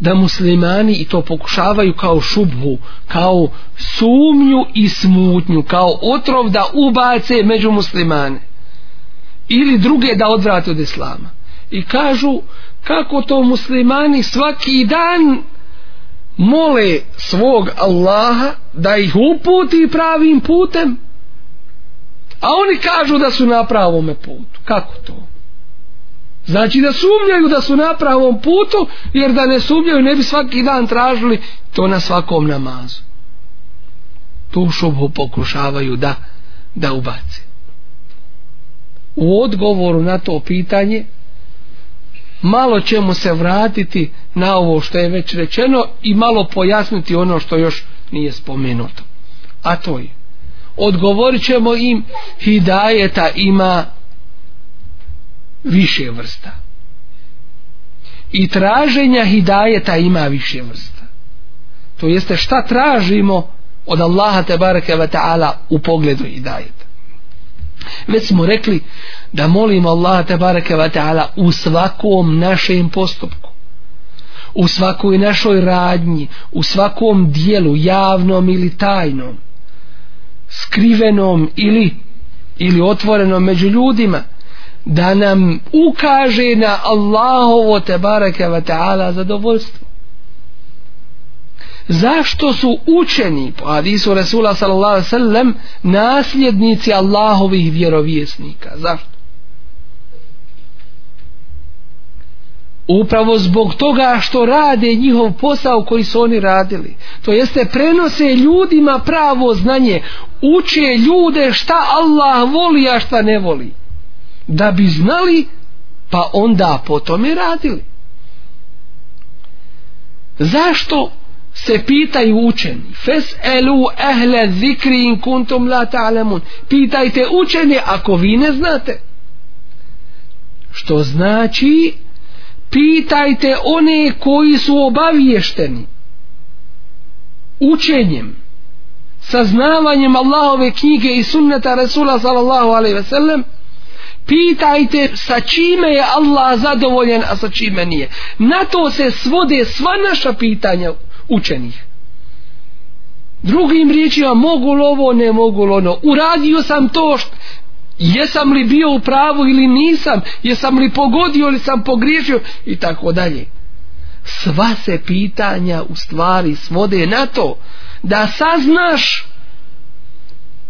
da muslimani i to pokušavaju kao šubhu, kao sumnju i smutnju, kao otrov da ubace među muslimane ili druge da odvrate od islama i kažu kako to muslimani svaki dan mole svog Allaha da ih uputi pravim putem a oni kažu da su na pravome putu kako to znači da sumnjaju da su na pravom putu jer da ne sumnjaju ne bi svaki dan tražili to na svakom namazu tu šubhu pokušavaju da da ubace u odgovoru na to pitanje malo ćemo se vratiti na ovo što je već rečeno i malo pojasniti ono što još nije spomenuto a to je odgovorit ćemo im hidajeta ima više vrsta i traženja hidajeta ima više vrsta to jeste šta tražimo od Allaha te bareke ve taala u pogledu hidajeta već smo rekli da molimo Allaha te bareke ve taala u svakom našem postupku u svakoj našoj radnji u svakom dijelu javnom ili tajnom skrivenom ili ili otvorenom među ljudima da nam ukaže na Allahovo te bareke ve taala zadovoljstvo zašto su učeni po hadisu Rasula sallallahu alejhi ve sellem nasljednici Allahovih vjerovjesnika zašto upravo zbog toga što rade njihov posao koji su oni radili to jeste prenose ljudima pravo znanje uče ljude šta Allah voli a šta ne voli da bi znali pa onda po tome radili zašto se pitaju učeni fes elu ehle zikri in kuntum la ta'lamun pitajte učeni ako vi ne znate što znači pitajte one koji su obaviješteni učenjem saznavanjem Allahove knjige i sunneta Resula sallallahu alaihi ve sellem pitajte sa čime je Allah zadovoljen a sa čime nije na to se svode sva naša pitanja učenih drugim riječima mogu li ovo ne mogu li ono uradio sam to što jesam li bio u pravu ili nisam, jesam li pogodio ili sam pogriješio i tako dalje. Sva se pitanja u stvari svode na to da saznaš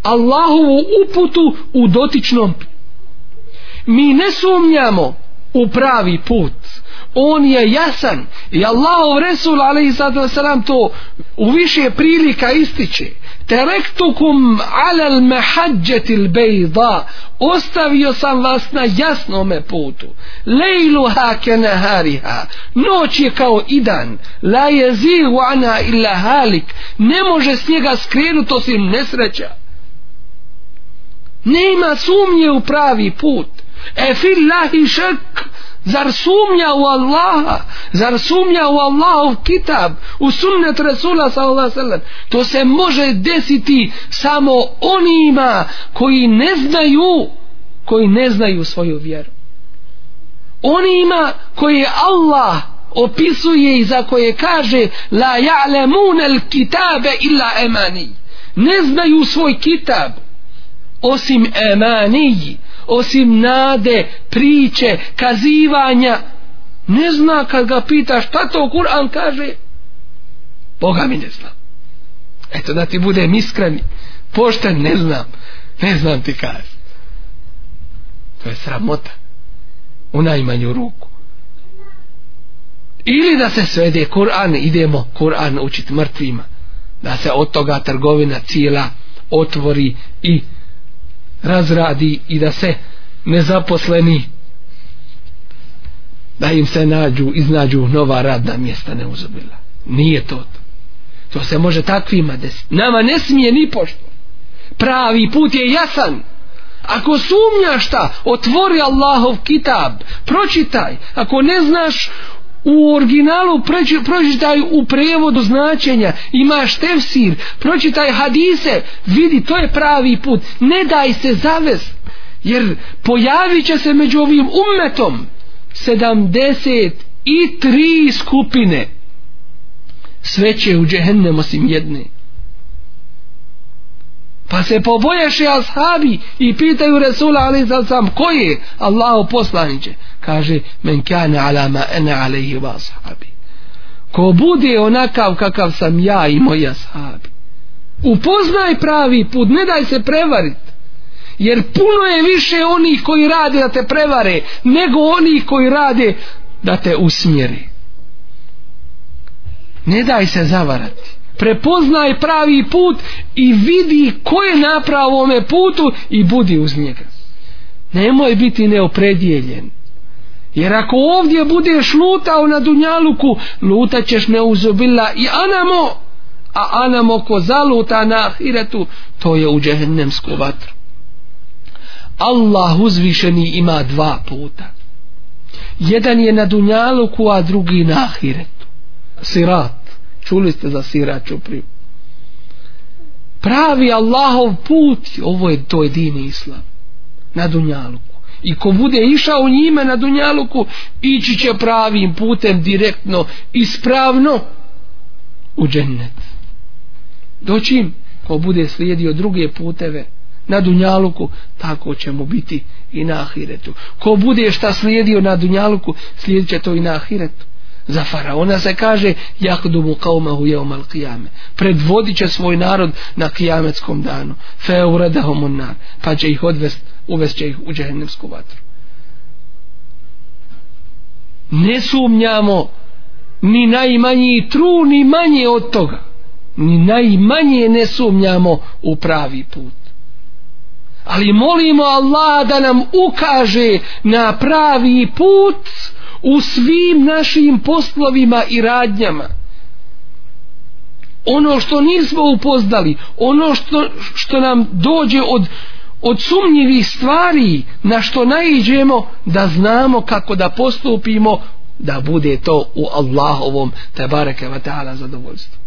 Allahovu uputu u dotičnom. Mi ne sumnjamo u pravi put on je jasan i Allahov Resul a.s. to u više prilika ističe terektukum alel mehađetil bejda ostavio sam vas na jasnome putu lejlu hake nahariha noć je kao i dan la je zihu ana illa halik ne može s njega skrenut osim nesreća ne ima sumnje u pravi put e fil lahi šek Zar sumnja u Allaha? Zar sumnja u Allahov kitab? U sunnet Rasula sallallahu sallam? To se može desiti samo onima koji ne znaju koji ne znaju svoju vjeru. Onima koji Allah opisuje i za koje kaže la ya'lamun al-kitabe illa emani. Ne znaju svoj kitab osim emaniji osim nade, priče, kazivanja. Ne zna kad ga pita šta to Kur'an kaže. Boga mi ne zna. Eto da ti budem iskren, pošten, ne znam. Ne znam ti kaže. To je sramota. U najmanju ruku. Ili da se svede Kur'an, idemo Kur'an učit mrtvima. Da se od toga trgovina cijela otvori i razradi i da se nezaposleni da im se nađu iznađu nova radna mjesta neuzubila nije to to to se može takvima desiti nama ne smije ni pošto pravi put je jasan ako sumnjaš šta otvori Allahov kitab pročitaj ako ne znaš u originalu pročitaj u prevodu značenja imaš tefsir pročitaj hadise vidi to je pravi put ne daj se zaves jer pojavit će se među ovim umetom 73 skupine sve će u džehennem osim jedne 73 Pa se pobojaše ashabi i pitaju Resula ali za sam ko je Allaho poslaniće. Kaže men kane ala ma ene alehi wa ashabi. Ko bude onakav kakav sam ja i moji ashabi. Upoznaj pravi put, ne daj se prevarit. Jer puno je više onih koji rade da te prevare, nego onih koji rade da te usmjeri. Ne daj se zavarati prepoznaj pravi put i vidi ko je na pravome putu i budi uz njega nemoj biti neopredjeljen jer ako ovdje budeš lutao na dunjaluku luta ćeš neuzubila i anamo a anamo ko zaluta na ahiretu to je u džehennemsku vatru Allah uzvišeni ima dva puta jedan je na dunjaluku a drugi na ahiretu sirat čuli ste za sira Čupriju pravi Allahov put ovo je to jedini islam na Dunjaluku i ko bude išao njime na Dunjaluku ići će pravim putem direktno ispravno u džennet doćim ko bude slijedio druge puteve na Dunjaluku tako će mu biti i na Ahiretu ko bude šta slijedio na Dunjaluku slijedit će to i na Ahiretu za faraona se kaže jahdubu qaumahu yawm al-qiyamah predvodi će svoj narod na kıyametskom danu fa uradahum an pa će ih odvest uvest će ih u džehennemsku vatru ne sumnjamo ni najmanji tru ni manje od toga ni najmanje ne sumnjamo u pravi put ali molimo Allah da nam ukaže na pravi put u svim našim poslovima i radnjama ono što nismo upoznali ono što, što nam dođe od, od sumnjivih stvari na što najđemo da znamo kako da postupimo da bude to u Allahovom te bareke wa ta'ala zadovoljstvo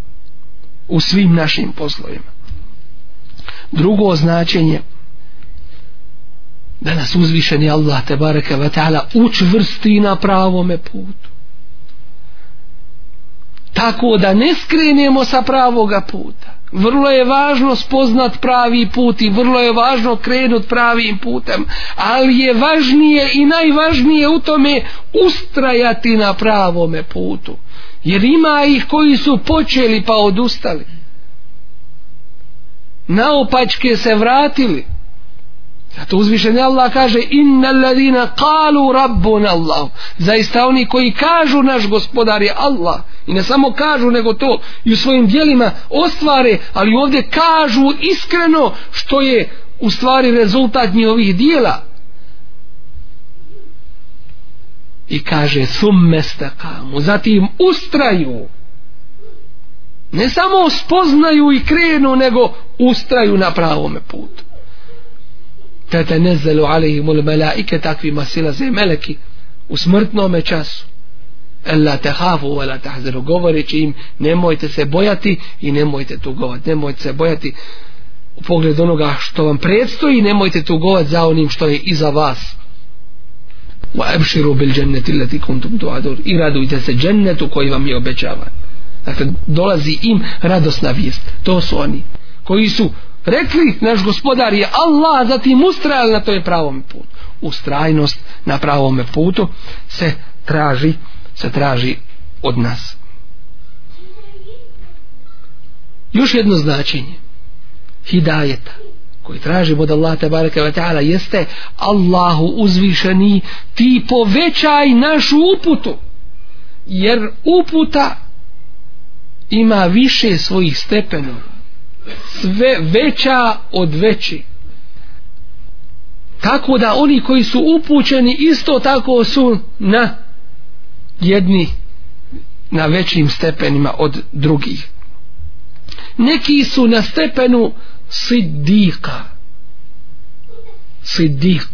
u svim našim poslovima drugo značenje da nas uzvišeni Allah te bareke ve taala učvrsti na pravome putu tako da ne skrenemo sa pravoga puta vrlo je važno spoznat pravi put i vrlo je važno krenut pravim putem ali je važnije i najvažnije u tome ustrajati na pravome putu jer ima ih koji su počeli pa odustali naopačke se vratili Zato uzvišen Allah kaže inna alladina kalu rabbun Allah. Zaista oni koji kažu naš gospodar je Allah. I ne samo kažu nego to i u svojim dijelima ostvare. Ali ovdje kažu iskreno što je u stvari rezultat njihovih dijela. I kaže summe stakamu. Zatim ustraju. Ne samo spoznaju i krenu nego ustraju na pravome putu tetenezzelu alihimul melaike takvima silaze meleki u smrtnome času Ella te hafu, ella te hazeru, govoreći im, nemojte se bojati i nemojte tugovati, nemojte se bojati u pogled onoga što vam predstoji, nemojte tugovati za onim što je iza vas. Wa ebširu bil dženneti leti kuntum tuadur, i radujte se džennetu koji vam je obećavan. Dakle, dolazi im radosna vijest, to su oni, koji su rekli naš gospodar je Allah zatim ustrajali na toj pravom putu ustrajnost na pravom putu se traži se traži od nas još jedno značenje hidajeta koji traži od Allah te bareke ve taala jeste Allahu uzvišeni ti povećaj našu uputu jer uputa ima više svojih stepenova sve veća od veći tako da oni koji su upućeni isto tako su na jedni na većim stepenima od drugih neki su na stepenu sidika sidik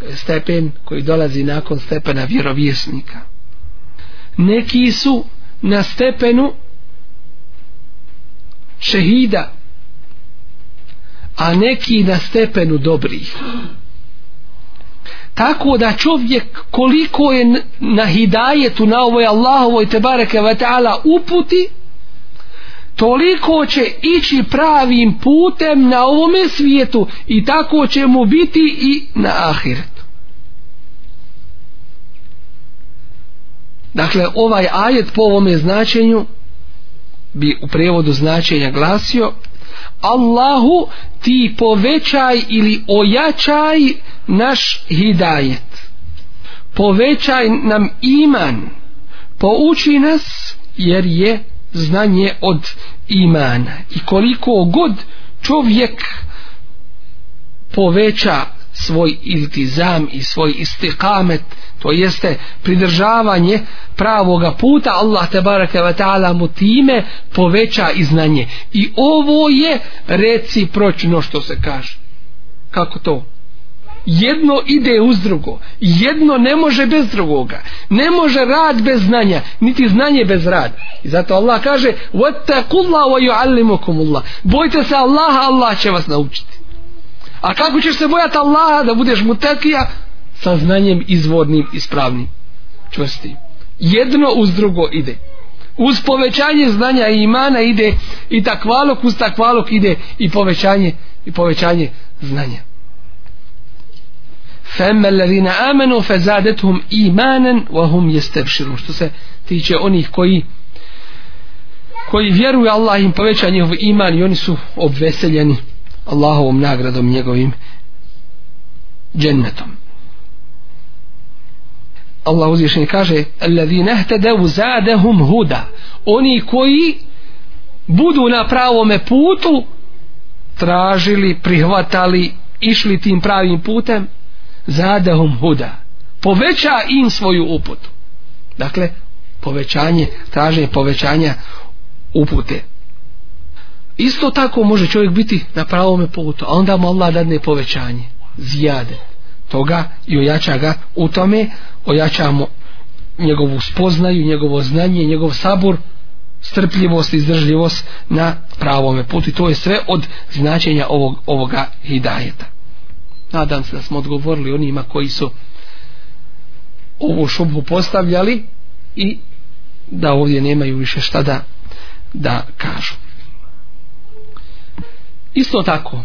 to je stepen koji dolazi nakon stepena vjerovjesnika neki su na stepenu šehida a neki na stepenu dobrih tako da čovjek koliko je na hidajetu na ovoj Allahovoj tebareke vata'ala uputi toliko će ići pravim putem na ovome svijetu i tako će mu biti i na ahiretu dakle ovaj ajet po ovome značenju bi u prevodu značenja glasio Allahu ti povećaj ili ojačaj naš hidajet povećaj nam iman pouči nas jer je znanje od imana i koliko god čovjek poveća svoj iltizam i svoj istikamet to jeste pridržavanje pravoga puta Allah te baraka ve taala mu time poveća i znanje i ovo je reci pročno što se kaže kako to jedno ide uz drugo jedno ne može bez drugoga ne može rad bez znanja niti znanje bez rada i zato Allah kaže wattaqullaha wa yuallimukumullah bojte se Allaha Allah će vas naučiti A kako ćeš se bojati Allaha da budeš mu tekija? Sa znanjem izvornim i spravnim. Čvrsti. Jedno uz drugo ide. Uz povećanje znanja i imana ide i takvalok uz takvalok ide i povećanje i povećanje znanja. فَمَّا الَّذِينَ آمَنُوا فَزَادَتْهُمْ إِمَانًا وَهُمْ يَسْتَبْشِرُونَ Što se tiče onih koji koji vjeruju Allah im poveća njihov iman i oni su obveseljeni. Allahovom nagradom njegovim džennetom Allah uzvišen kaže الذي نهتدو زادهم هدا oni koji budu na pravome putu tražili, prihvatali išli tim pravim putem zadahum huda poveća im svoju uputu dakle povećanje traže povećanja upute Isto tako može čovjek biti na pravome putu, a onda mu Allah dadne povećanje, zijade toga i ojača ga u tome, ojačamo njegovu spoznaju, njegovo znanje, njegov sabor, strpljivost i izdržljivost na pravome putu. I to je sve od značenja ovog, ovoga hidajeta. Nadam se da smo odgovorili onima koji su ovu šubu postavljali i da ovdje nemaju više šta da, da kažu. Isto tako,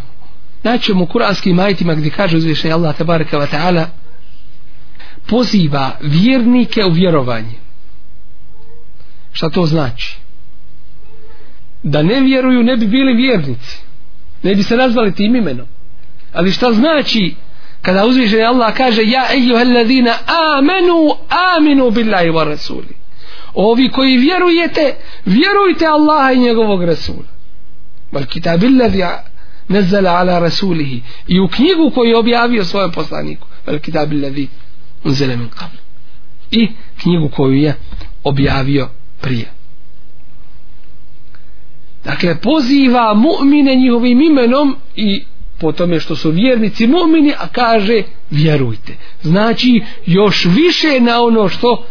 naćemo u kuranskim majitima gdje kaže uzvišenje Allah tabaraka wa ta'ala poziva vjernike u vjerovanje. Šta to znači? Da ne vjeruju ne bi bili vjernici. Ne bi se nazvali tim imenom. Ali šta znači kada uzvišenje Allah kaže ja eyyuhalladina amenu aminu billahi wa rasuli. Ovi koji vjerujete, vjerujte Allaha i njegovog rasula bal kitab alladhi nazzala ala rasulihi i u knjigu koju je objavio svojem poslaniku bal kitab alladhi unzila min qabl i knjigu koju je objavio prije dakle poziva mu'mine njihovim imenom i po tome što su vjernici mu'mini a kaže vjerujte znači još više na ono što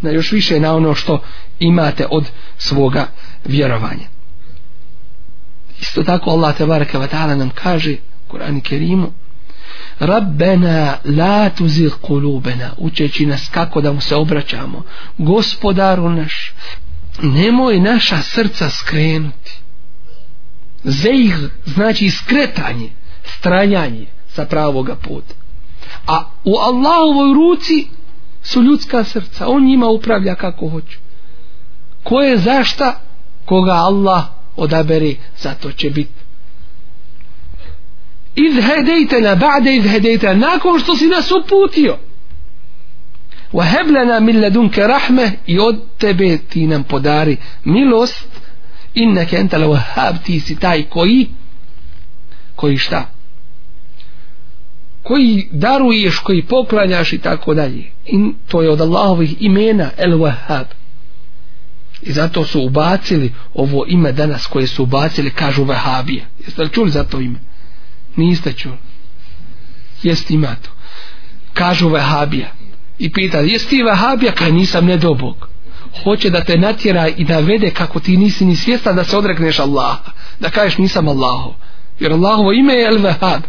na još više na ono što imate od svoga vjerovanja Isto tako Allah tabaraka wa ta'ala nam kaže Kur'an Kerimu Rabbena la tuzir kulubena učeći nas kako da mu se obraćamo gospodaru naš nemoj naša srca skrenuti zeih znači skretanje stranjanje sa pravoga puta a u Allahovoj ruci su ljudska srca on njima upravlja kako hoće ko je zašta koga Allah odabere zato će biti iz hedejte na ba'de iz hedejte nakon što si nas uputio wa heblana min ladunke rahme i od tebe ti nam podari milost inna kenta la wahab ti si taj koji koji šta koji daruješ koji poklanjaš i tako dalje in to je od Allahovih imena el wahab I zato su ubacili ovo ime danas koje su ubacili, kažu Vahabije. Jeste li čuli za to ime? Niste čuli. Jeste ima to. Kažu Vahabija. I pita, jeste ti Vahabija? Kaj nisam nedobog. Hoće da te natjera i da vede kako ti nisi ni svjestan da se odrekneš Allaha. Da kažeš nisam Allahov. Jer Allahovo ime je El Vahab.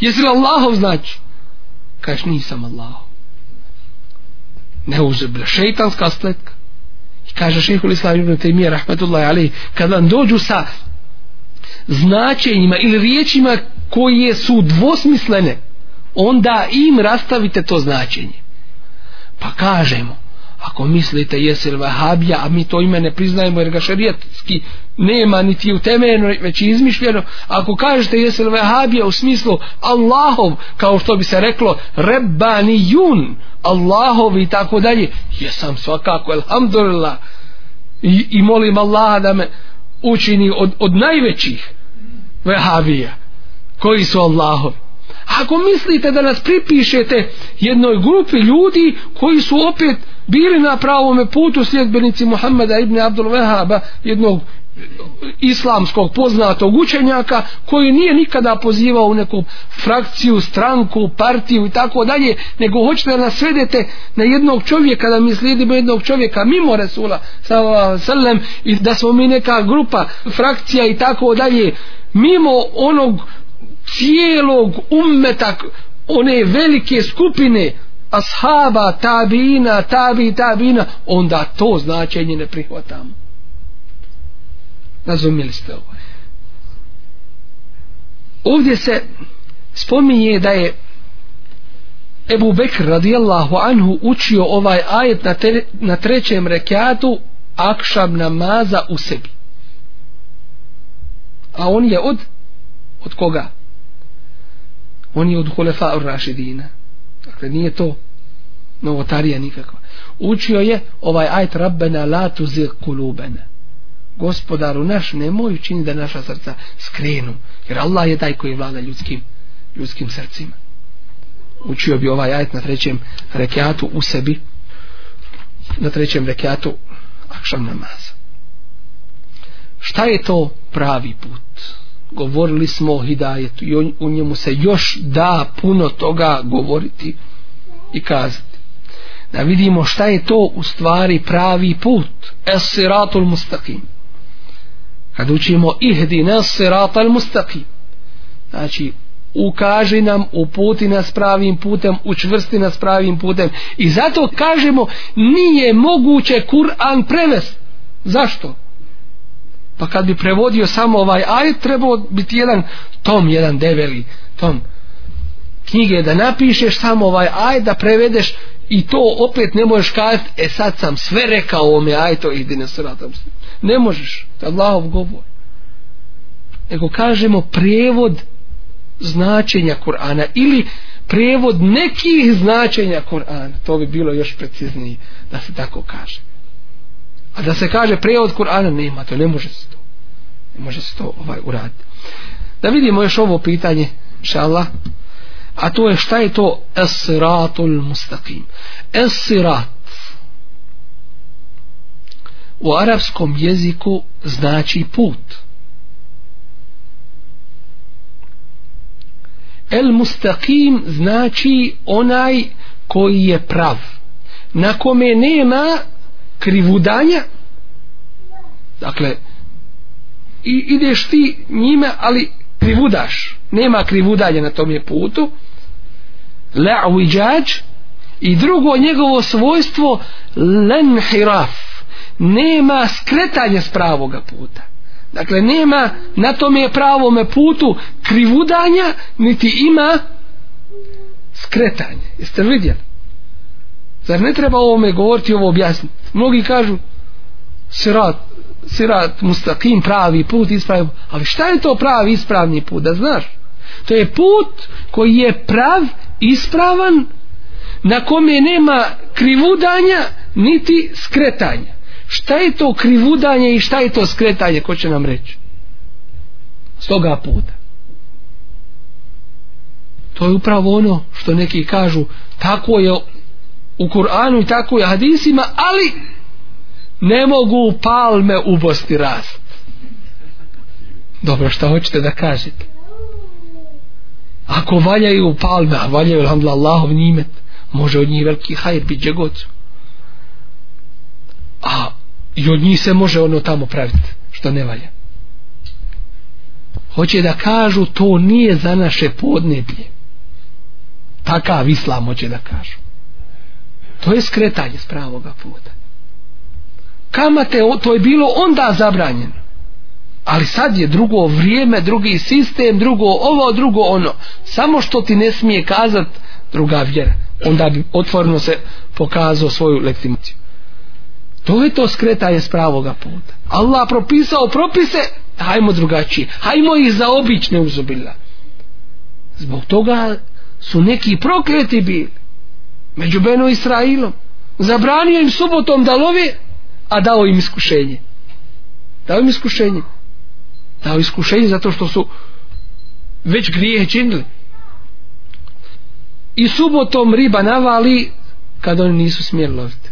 Jesi li Allahov znači? Kažeš nisam Allahov. Neuzeblja šeitanska sletka. I kaže šehhul islam ibn Taymiyyah rahmetullahi alaih, kad vam dođu sa značenjima ili riječima koje su dvosmislene, onda im rastavite to značenje. Pa kažemo, Ako mislite jesel vahabija, a mi to ime ne priznajemo jer ga šarijatski nema niti u temeljeno, već izmišljeno. Ako kažete jesel vahabija u smislu Allahov, kao što bi se reklo, rebani jun, Allahov i tako dalje, jesam svakako, elhamdulillah. I, i molim Allah da me učini od, od najvećih vehavija koji su Allahovi ako mislite da nas pripišete jednoj grupi ljudi koji su opet bili na pravome putu sljedbenici Muhammeda ibn Abdul Vehaba jednog islamskog poznatog učenjaka koji nije nikada pozivao u neku frakciju, stranku, partiju i tako dalje, nego hoćete da svedete na jednog čovjeka da mi slijedimo jednog čovjeka mimo Resula sallam, i da smo mi neka grupa, frakcija i tako dalje mimo onog cijelog ummeta one velike skupine ashaba, tabina, tabi, tabina, onda to značenje ne prihvatamo. Razumili ste ovo. Ovdje se spominje da je Ebu Bekr radijallahu anhu učio ovaj ajet na, tre, na trećem rekiatu akšab namaza u sebi. A on je od od koga? On je od hulefa ur Rašidina dakle nije to novotarija nikakva učio je ovaj ajt rabbena la tuzir kulubene gospodaru naš nemoj učini da naša srca skrenu jer Allah je taj koji vlada ljudskim ljudskim srcima učio bi ovaj ajt na trećem rekiatu u sebi na trećem rekiatu akšan namaz šta je to pravi put govorili smo o hidajetu i u njemu se još da puno toga govoriti i kazati da vidimo šta je to u stvari pravi put es siratul mustaqim kad učimo ihdina siratul mustaqim znači ukaži nam uputi nas pravim putem učvrsti nas pravim putem i zato kažemo nije moguće Kur'an prevesti zašto? pa kad bi prevodio samo ovaj ajet trebao biti jedan tom jedan develi tom knjige da napišeš samo ovaj ajet da prevedeš i to opet ne možeš kazati e sad sam sve rekao ovome ajeto i ne sratam se ne možeš to je Allahov govor nego kažemo prevod značenja Kur'ana ili prevod nekih značenja Kur'ana to bi bilo još preciznije da se tako kaže A da se kaže prevod Kur'ana nema, to ne može se to. Ne može se to ovaj uraditi. Da vidimo još ovo pitanje, šala. A to je šta je to esiratul mustaqim? Esirat u arapskom jeziku znači put. El mustaqim znači onaj koji je prav. Na kome nema krivudanja dakle i ideš ti njime ali krivudaš nema krivudanja na tom je putu la'uđađ i drugo njegovo svojstvo lenhiraf nema skretanja s pravoga puta dakle nema na tom je pravome putu krivudanja niti ima skretanje jeste li vidjeli zar ne treba ovome govoriti ovo objasniti mnogi kažu sirat, sirat mustakim pravi put ispravi ali šta je to pravi ispravni put da znaš to je put koji je prav ispravan na kome nema krivudanja niti skretanja šta je to krivudanje i šta je to skretanje ko će nam reći s toga puta to je upravo ono što neki kažu tako je u Kur'anu i tako i hadisima, ali ne mogu palme u Bosni rast. Dobro, što hoćete da kažete? Ako valjaju palme, a valjaju, alhamdulillah, Allahov nimet, može od njih veliki hajr biti džegoć. A i od njih se može ono tamo praviti, što ne valja. Hoće da kažu, to nije za naše podneblje. Takav islam hoće da kažu to je skretanje s pravoga puta kamate to je bilo onda zabranjeno ali sad je drugo vrijeme drugi sistem, drugo ovo, drugo ono samo što ti ne smije kazat druga vjera onda bi otvorno se pokazao svoju legitimaciju to je to skretanje s pravoga puta Allah propisao propise hajmo drugačije, hajmo ih za obične uzubila zbog toga su neki prokleti bili među Beno Israilom zabranio im subotom da love a dao im iskušenje dao im iskušenje dao iskušenje zato što su već grijehe činili i subotom riba navali kad oni nisu smjeli loviti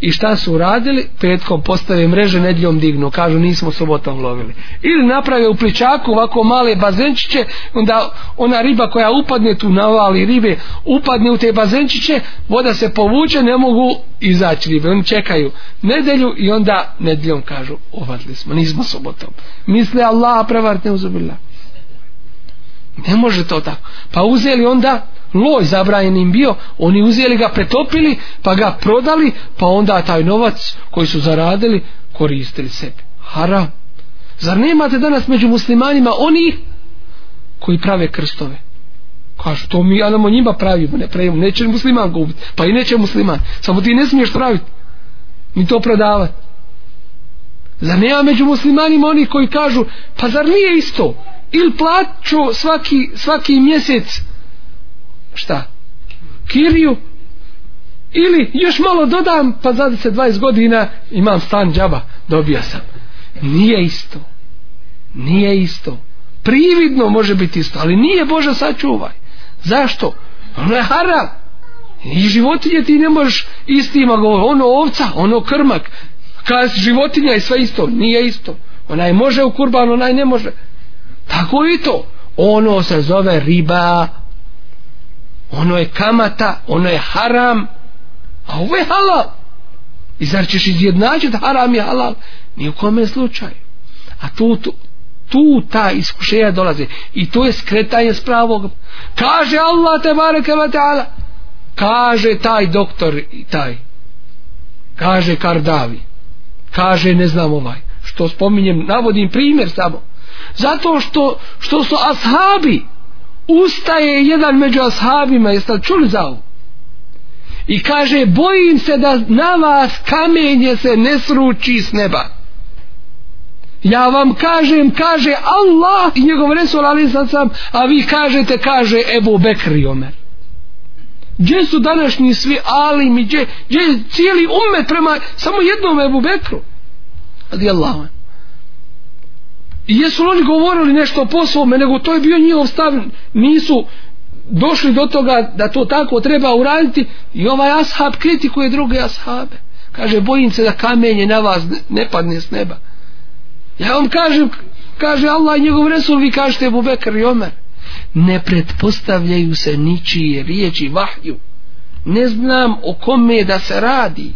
I šta su uradili? Petkom postave mreže, nedljom dignu. Kažu, nismo sobotom lovili. Ili naprave u pličaku ovako male bazenčiće, onda ona riba koja upadne tu, navali ribe, upadne u te bazenčiće, voda se povuče, ne mogu izaći ribe. Oni čekaju nedelju i onda nedljom kažu, ovadli smo, nismo sobotom. Misle Allah, prevart ne uzubila. Ne može to tako. Pa uzeli onda loj zabranjen im bio, oni uzijeli ga, pretopili, pa ga prodali, pa onda taj novac koji su zaradili, koristili sebi. Haram. Zar nemate danas među muslimanima oni koji prave krstove? Kažu, to mi, ali mo njima pravimo, ne pravimo, neće musliman gubiti, pa i neće musliman, samo ti ne smiješ praviti, ni to prodavati. Zar nema među muslimanima oni koji kažu, pa zar nije isto? Ili plaću svaki, svaki mjesec uh, šta? Kiriju ili još malo dodam pa za 20 godina imam stan džaba, dobio sam. Nije isto. Nije isto. Prividno može biti isto, ali nije Bože sačuvaj. Zašto? Ono je haram. I životinje ti ne možeš istima govoriti. Ono ovca, ono krmak. Kad životinja i sve isto, nije isto. Onaj može u kurban, onaj ne može. Tako i to. Ono se zove riba, ono je kamata, ono je haram, a ovo je halal. I zar ćeš izjednačiti haram i halal? Ni u kome slučaju. A tu, tu, tu ta iskušenja dolaze. I to je skretanje s pravog. Kaže Allah te bareke ta'ala. Kaže taj doktor i taj. Kaže Kardavi. Kaže ne znam ovaj. Što spominjem, navodim primjer samo. Zato što, što su ashabi ustaje jedan među ashabima jeste li čuli za ovo i kaže bojim se da na vas kamenje se ne sruči s neba ja vam kažem kaže Allah i njegov resul ali sad sam a vi kažete kaže Ebu Bekri Omer gdje su današnji svi ali mi gdje, gdje cijeli umet prema samo jednom Ebu Bekru radi Allahom I jesu li oni govorili nešto o poslovome, nego to je bio njihov stav, nisu došli do toga da to tako treba uraditi i ovaj ashab kritikuje druge ashabe. Kaže, bojim se da kamenje na vas ne padne s neba. Ja vam kažem, kaže Allah i njegov resul, vi kažete Ebu Bekr i Omer. Ne pretpostavljaju se ničije riječi vahju. Ne znam o kome da se radi.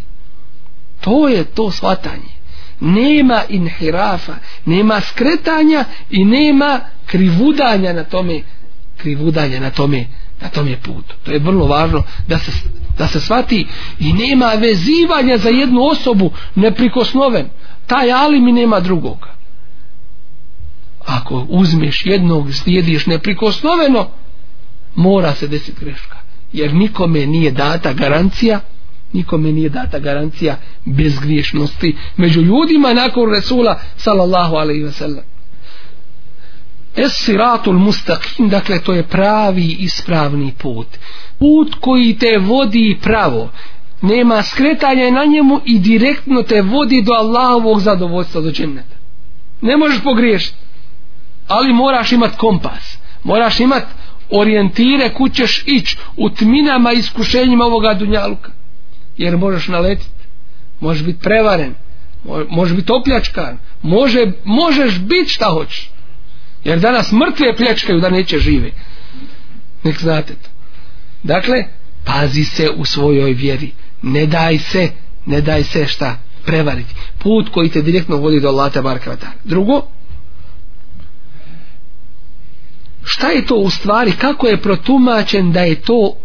To je to shvatanje nema inhirafa, nema skretanja i nema krivudanja na tome krivudanja na tome na tom je put. To je vrlo važno da se, da se shvati i nema vezivanja za jednu osobu neprikosnoven. Taj ali mi nema drugoga. Ako uzmeš jednog, slijediš neprikosnoveno, mora se desiti greška. Jer nikome nije data garancija nikome nije data garancija bezgriješnosti među ljudima nakon Resula sallallahu alaihi ve sellem es siratul mustaqim dakle to je pravi ispravni put put koji te vodi pravo nema skretanja na njemu i direktno te vodi do Allahovog zadovoljstva do dženneta ne možeš pogriješiti ali moraš imat kompas moraš imat orijentire kućeš ići u tminama iskušenjima ovoga dunjaluka jer možeš naletit možeš biti prevaren možeš biti opljačkan može, možeš biti šta hoćeš jer danas mrtve pljačkaju da neće žive nek znate to dakle pazi se u svojoj vjeri ne daj se ne daj se šta prevariti put koji te direktno vodi do Allah tabarakata drugo šta je to u stvari kako je protumačen da je to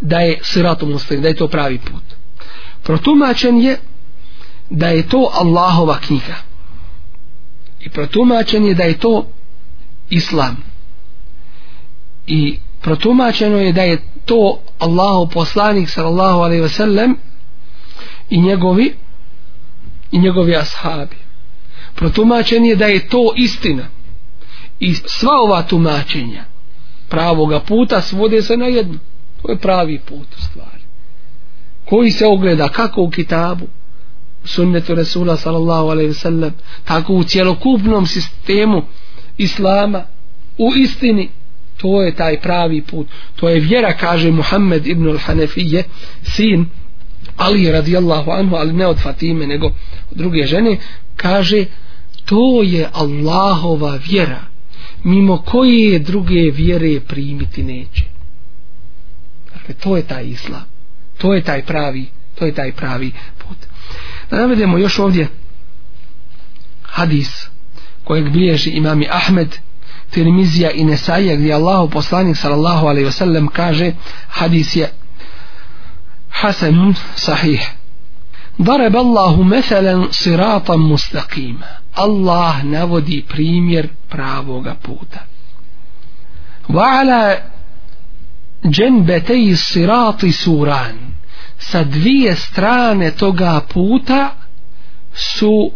da je siratul mustaqim, da je to pravi put. Protumačen je da je to Allahova knjiga. I protumačen je da je to islam. I protumačeno je da je to Allahov poslanik sallallahu alejhi ve sellem i njegovi i njegovi ashabi. Protumačen je da je to istina. I sva ova tumačenja pravoga puta svode se na jedno. To je pravi put u stvari. Koji se ogleda kako u kitabu, sunnetu Resula sallallahu alaihi sallam, tako u cjelokupnom sistemu Islama, u istini, to je taj pravi put. To je vjera, kaže Muhammed ibn al-Hanefije, sin Ali radijallahu anhu, ali ne od Fatime, nego od druge žene, kaže, to je Allahova vjera, mimo koje druge vjere primiti neće. E to je taj islam. To je taj pravi, to je taj pravi put. Da navedemo još ovdje hadis kojeg bilježi imami Ahmed, Tirmizija i Nesajja gdje Allahu poslanik sallallahu alaihi ve sellem kaže hadis je Hasanun sahih. Darab Allahu meselen siratan mustaqima. Allah navodi primjer pravoga puta. Wa ala dženbetej sirati suran sa dvije strane toga puta su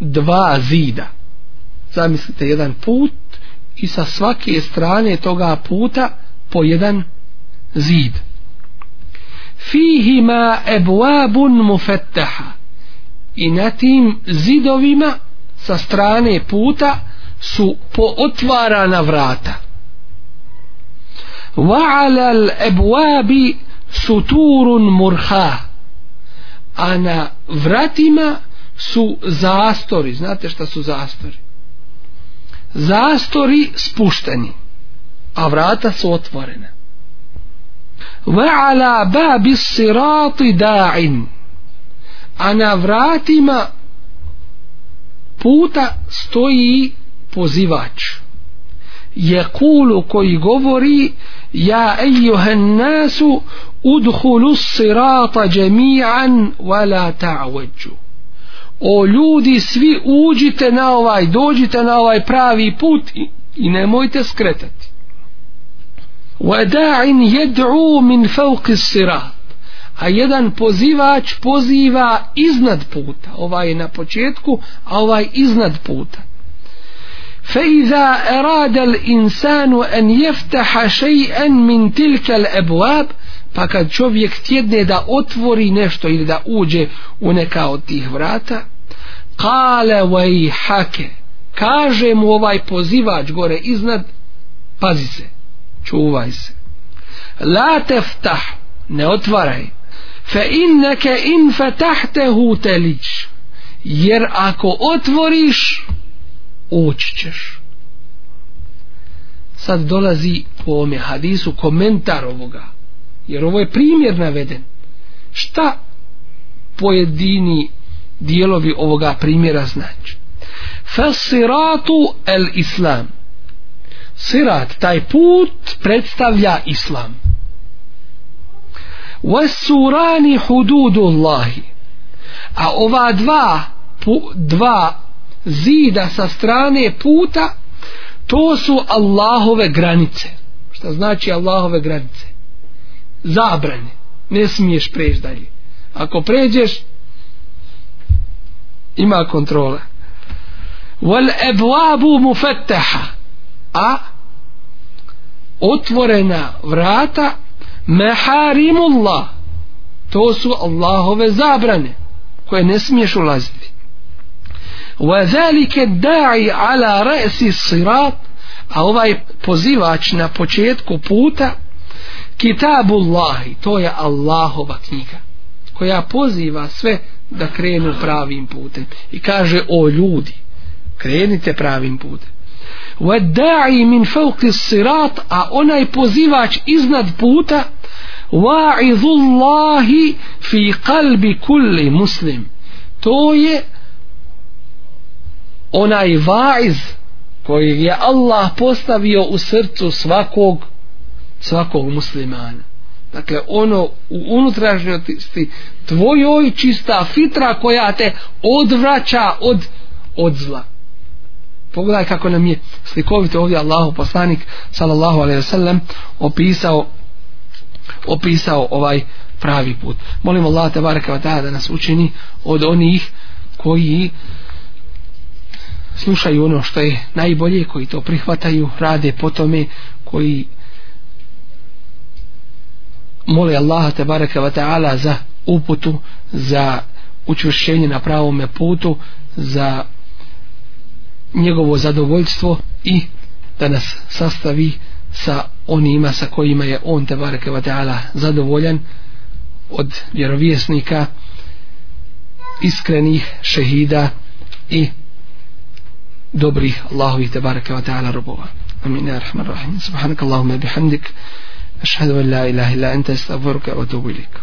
dva zida zamislite jedan put i sa svake strane toga puta po jedan zid fihima ebuabun mufetteha i na tim zidovima sa strane puta su pootvarana vrata vrata وَعَلَى الْأَبْوَابِ سُتُورٌ مُرْحَا a na vratima su zastori znate šta su zastori zastori spušteni a vrata su otvorene وَعَلَى بَابِ السِّرَاطِ دَاعٍ a na vratima puta stoji pozivač jekulu koji govori ja ejuhan nasu udhulu sirata džemijan wala ta'veđu o ljudi svi uđite na ovaj dođite na ovaj pravi put i, i nemojte skretati وَدَاعٍ يَدْعُوا مِنْ فَوْقِ السِّرَاطِ A jedan pozivač poziva iznad puta. Ovaj je na početku, a ovaj iznad puta. فإذا أراد الإنسان أن يفتح شيئا من تلك الأبواب pa kad čovjek tjedne da otvori nešto ili da uđe u neka od tih vrata kale vaj hake kaže mu ovaj pozivač gore iznad pazi se, čuvaj se la teftah ne otvaraj fe inneke in fetahtehu telič jer ako otvoriš ući ćeš. Sad dolazi u ome hadisu komentar ovoga. Jer ovo je primjer naveden. Šta pojedini dijelovi ovoga primjera znači? Fasiratu el islam. Sirat, taj put predstavlja islam. Vesurani hududu Allahi. A ova dva, pu, dva zida sa strane puta to su Allahove granice šta znači Allahove granice zabrane ne smiješ preći dalje ako pređeš ima kontrola wal abwabu mufattaha a otvorena vrata maharimullah to su Allahove zabrane koje ne smiješ ulaziti وَذَلِكَ دَعِي عَلَى رَأْسِ الصِّرَاطِ a ovaj pozivač na početku puta kitabu Allahi, to je Allahova knjiga koja poziva sve da krenu pravim putem i kaže o ljudi krenite pravim putem وَدَعِي مِنْ فَوْقِ الصِّرَاطِ a onaj pozivač iznad puta وَعِذُ اللَّهِ فِي قَلْبِ كُلِّ مُسْلِمِ to je onaj vaiz koji je Allah postavio u srcu svakog svakog muslimana dakle ono u unutrašnjosti tvojoj čista fitra koja te odvraća od, od zla pogledaj kako nam je slikovito ovdje Allahu poslanik sallallahu alaihi ve sellem opisao opisao ovaj pravi put molim Allah tebareke ve taala da nas učini od onih koji slušaju ono što je najbolje, koji to prihvataju, rade po tome, koji mole Allaha te baraka wa ta'ala za uputu, za učvršenje na pravome putu, za njegovo zadovoljstvo i da nas sastavi sa onima sa kojima je on te baraka wa ta'ala zadovoljan od vjerovjesnika iskrenih šehida i dobrih Allahovih tebareke wa ta'ala robova. Amin ya rahman rahim. Subhanak Allahumma bihamdik. Ašhadu an la ilaha ila anta astaghfiruka wa atubu ilaik.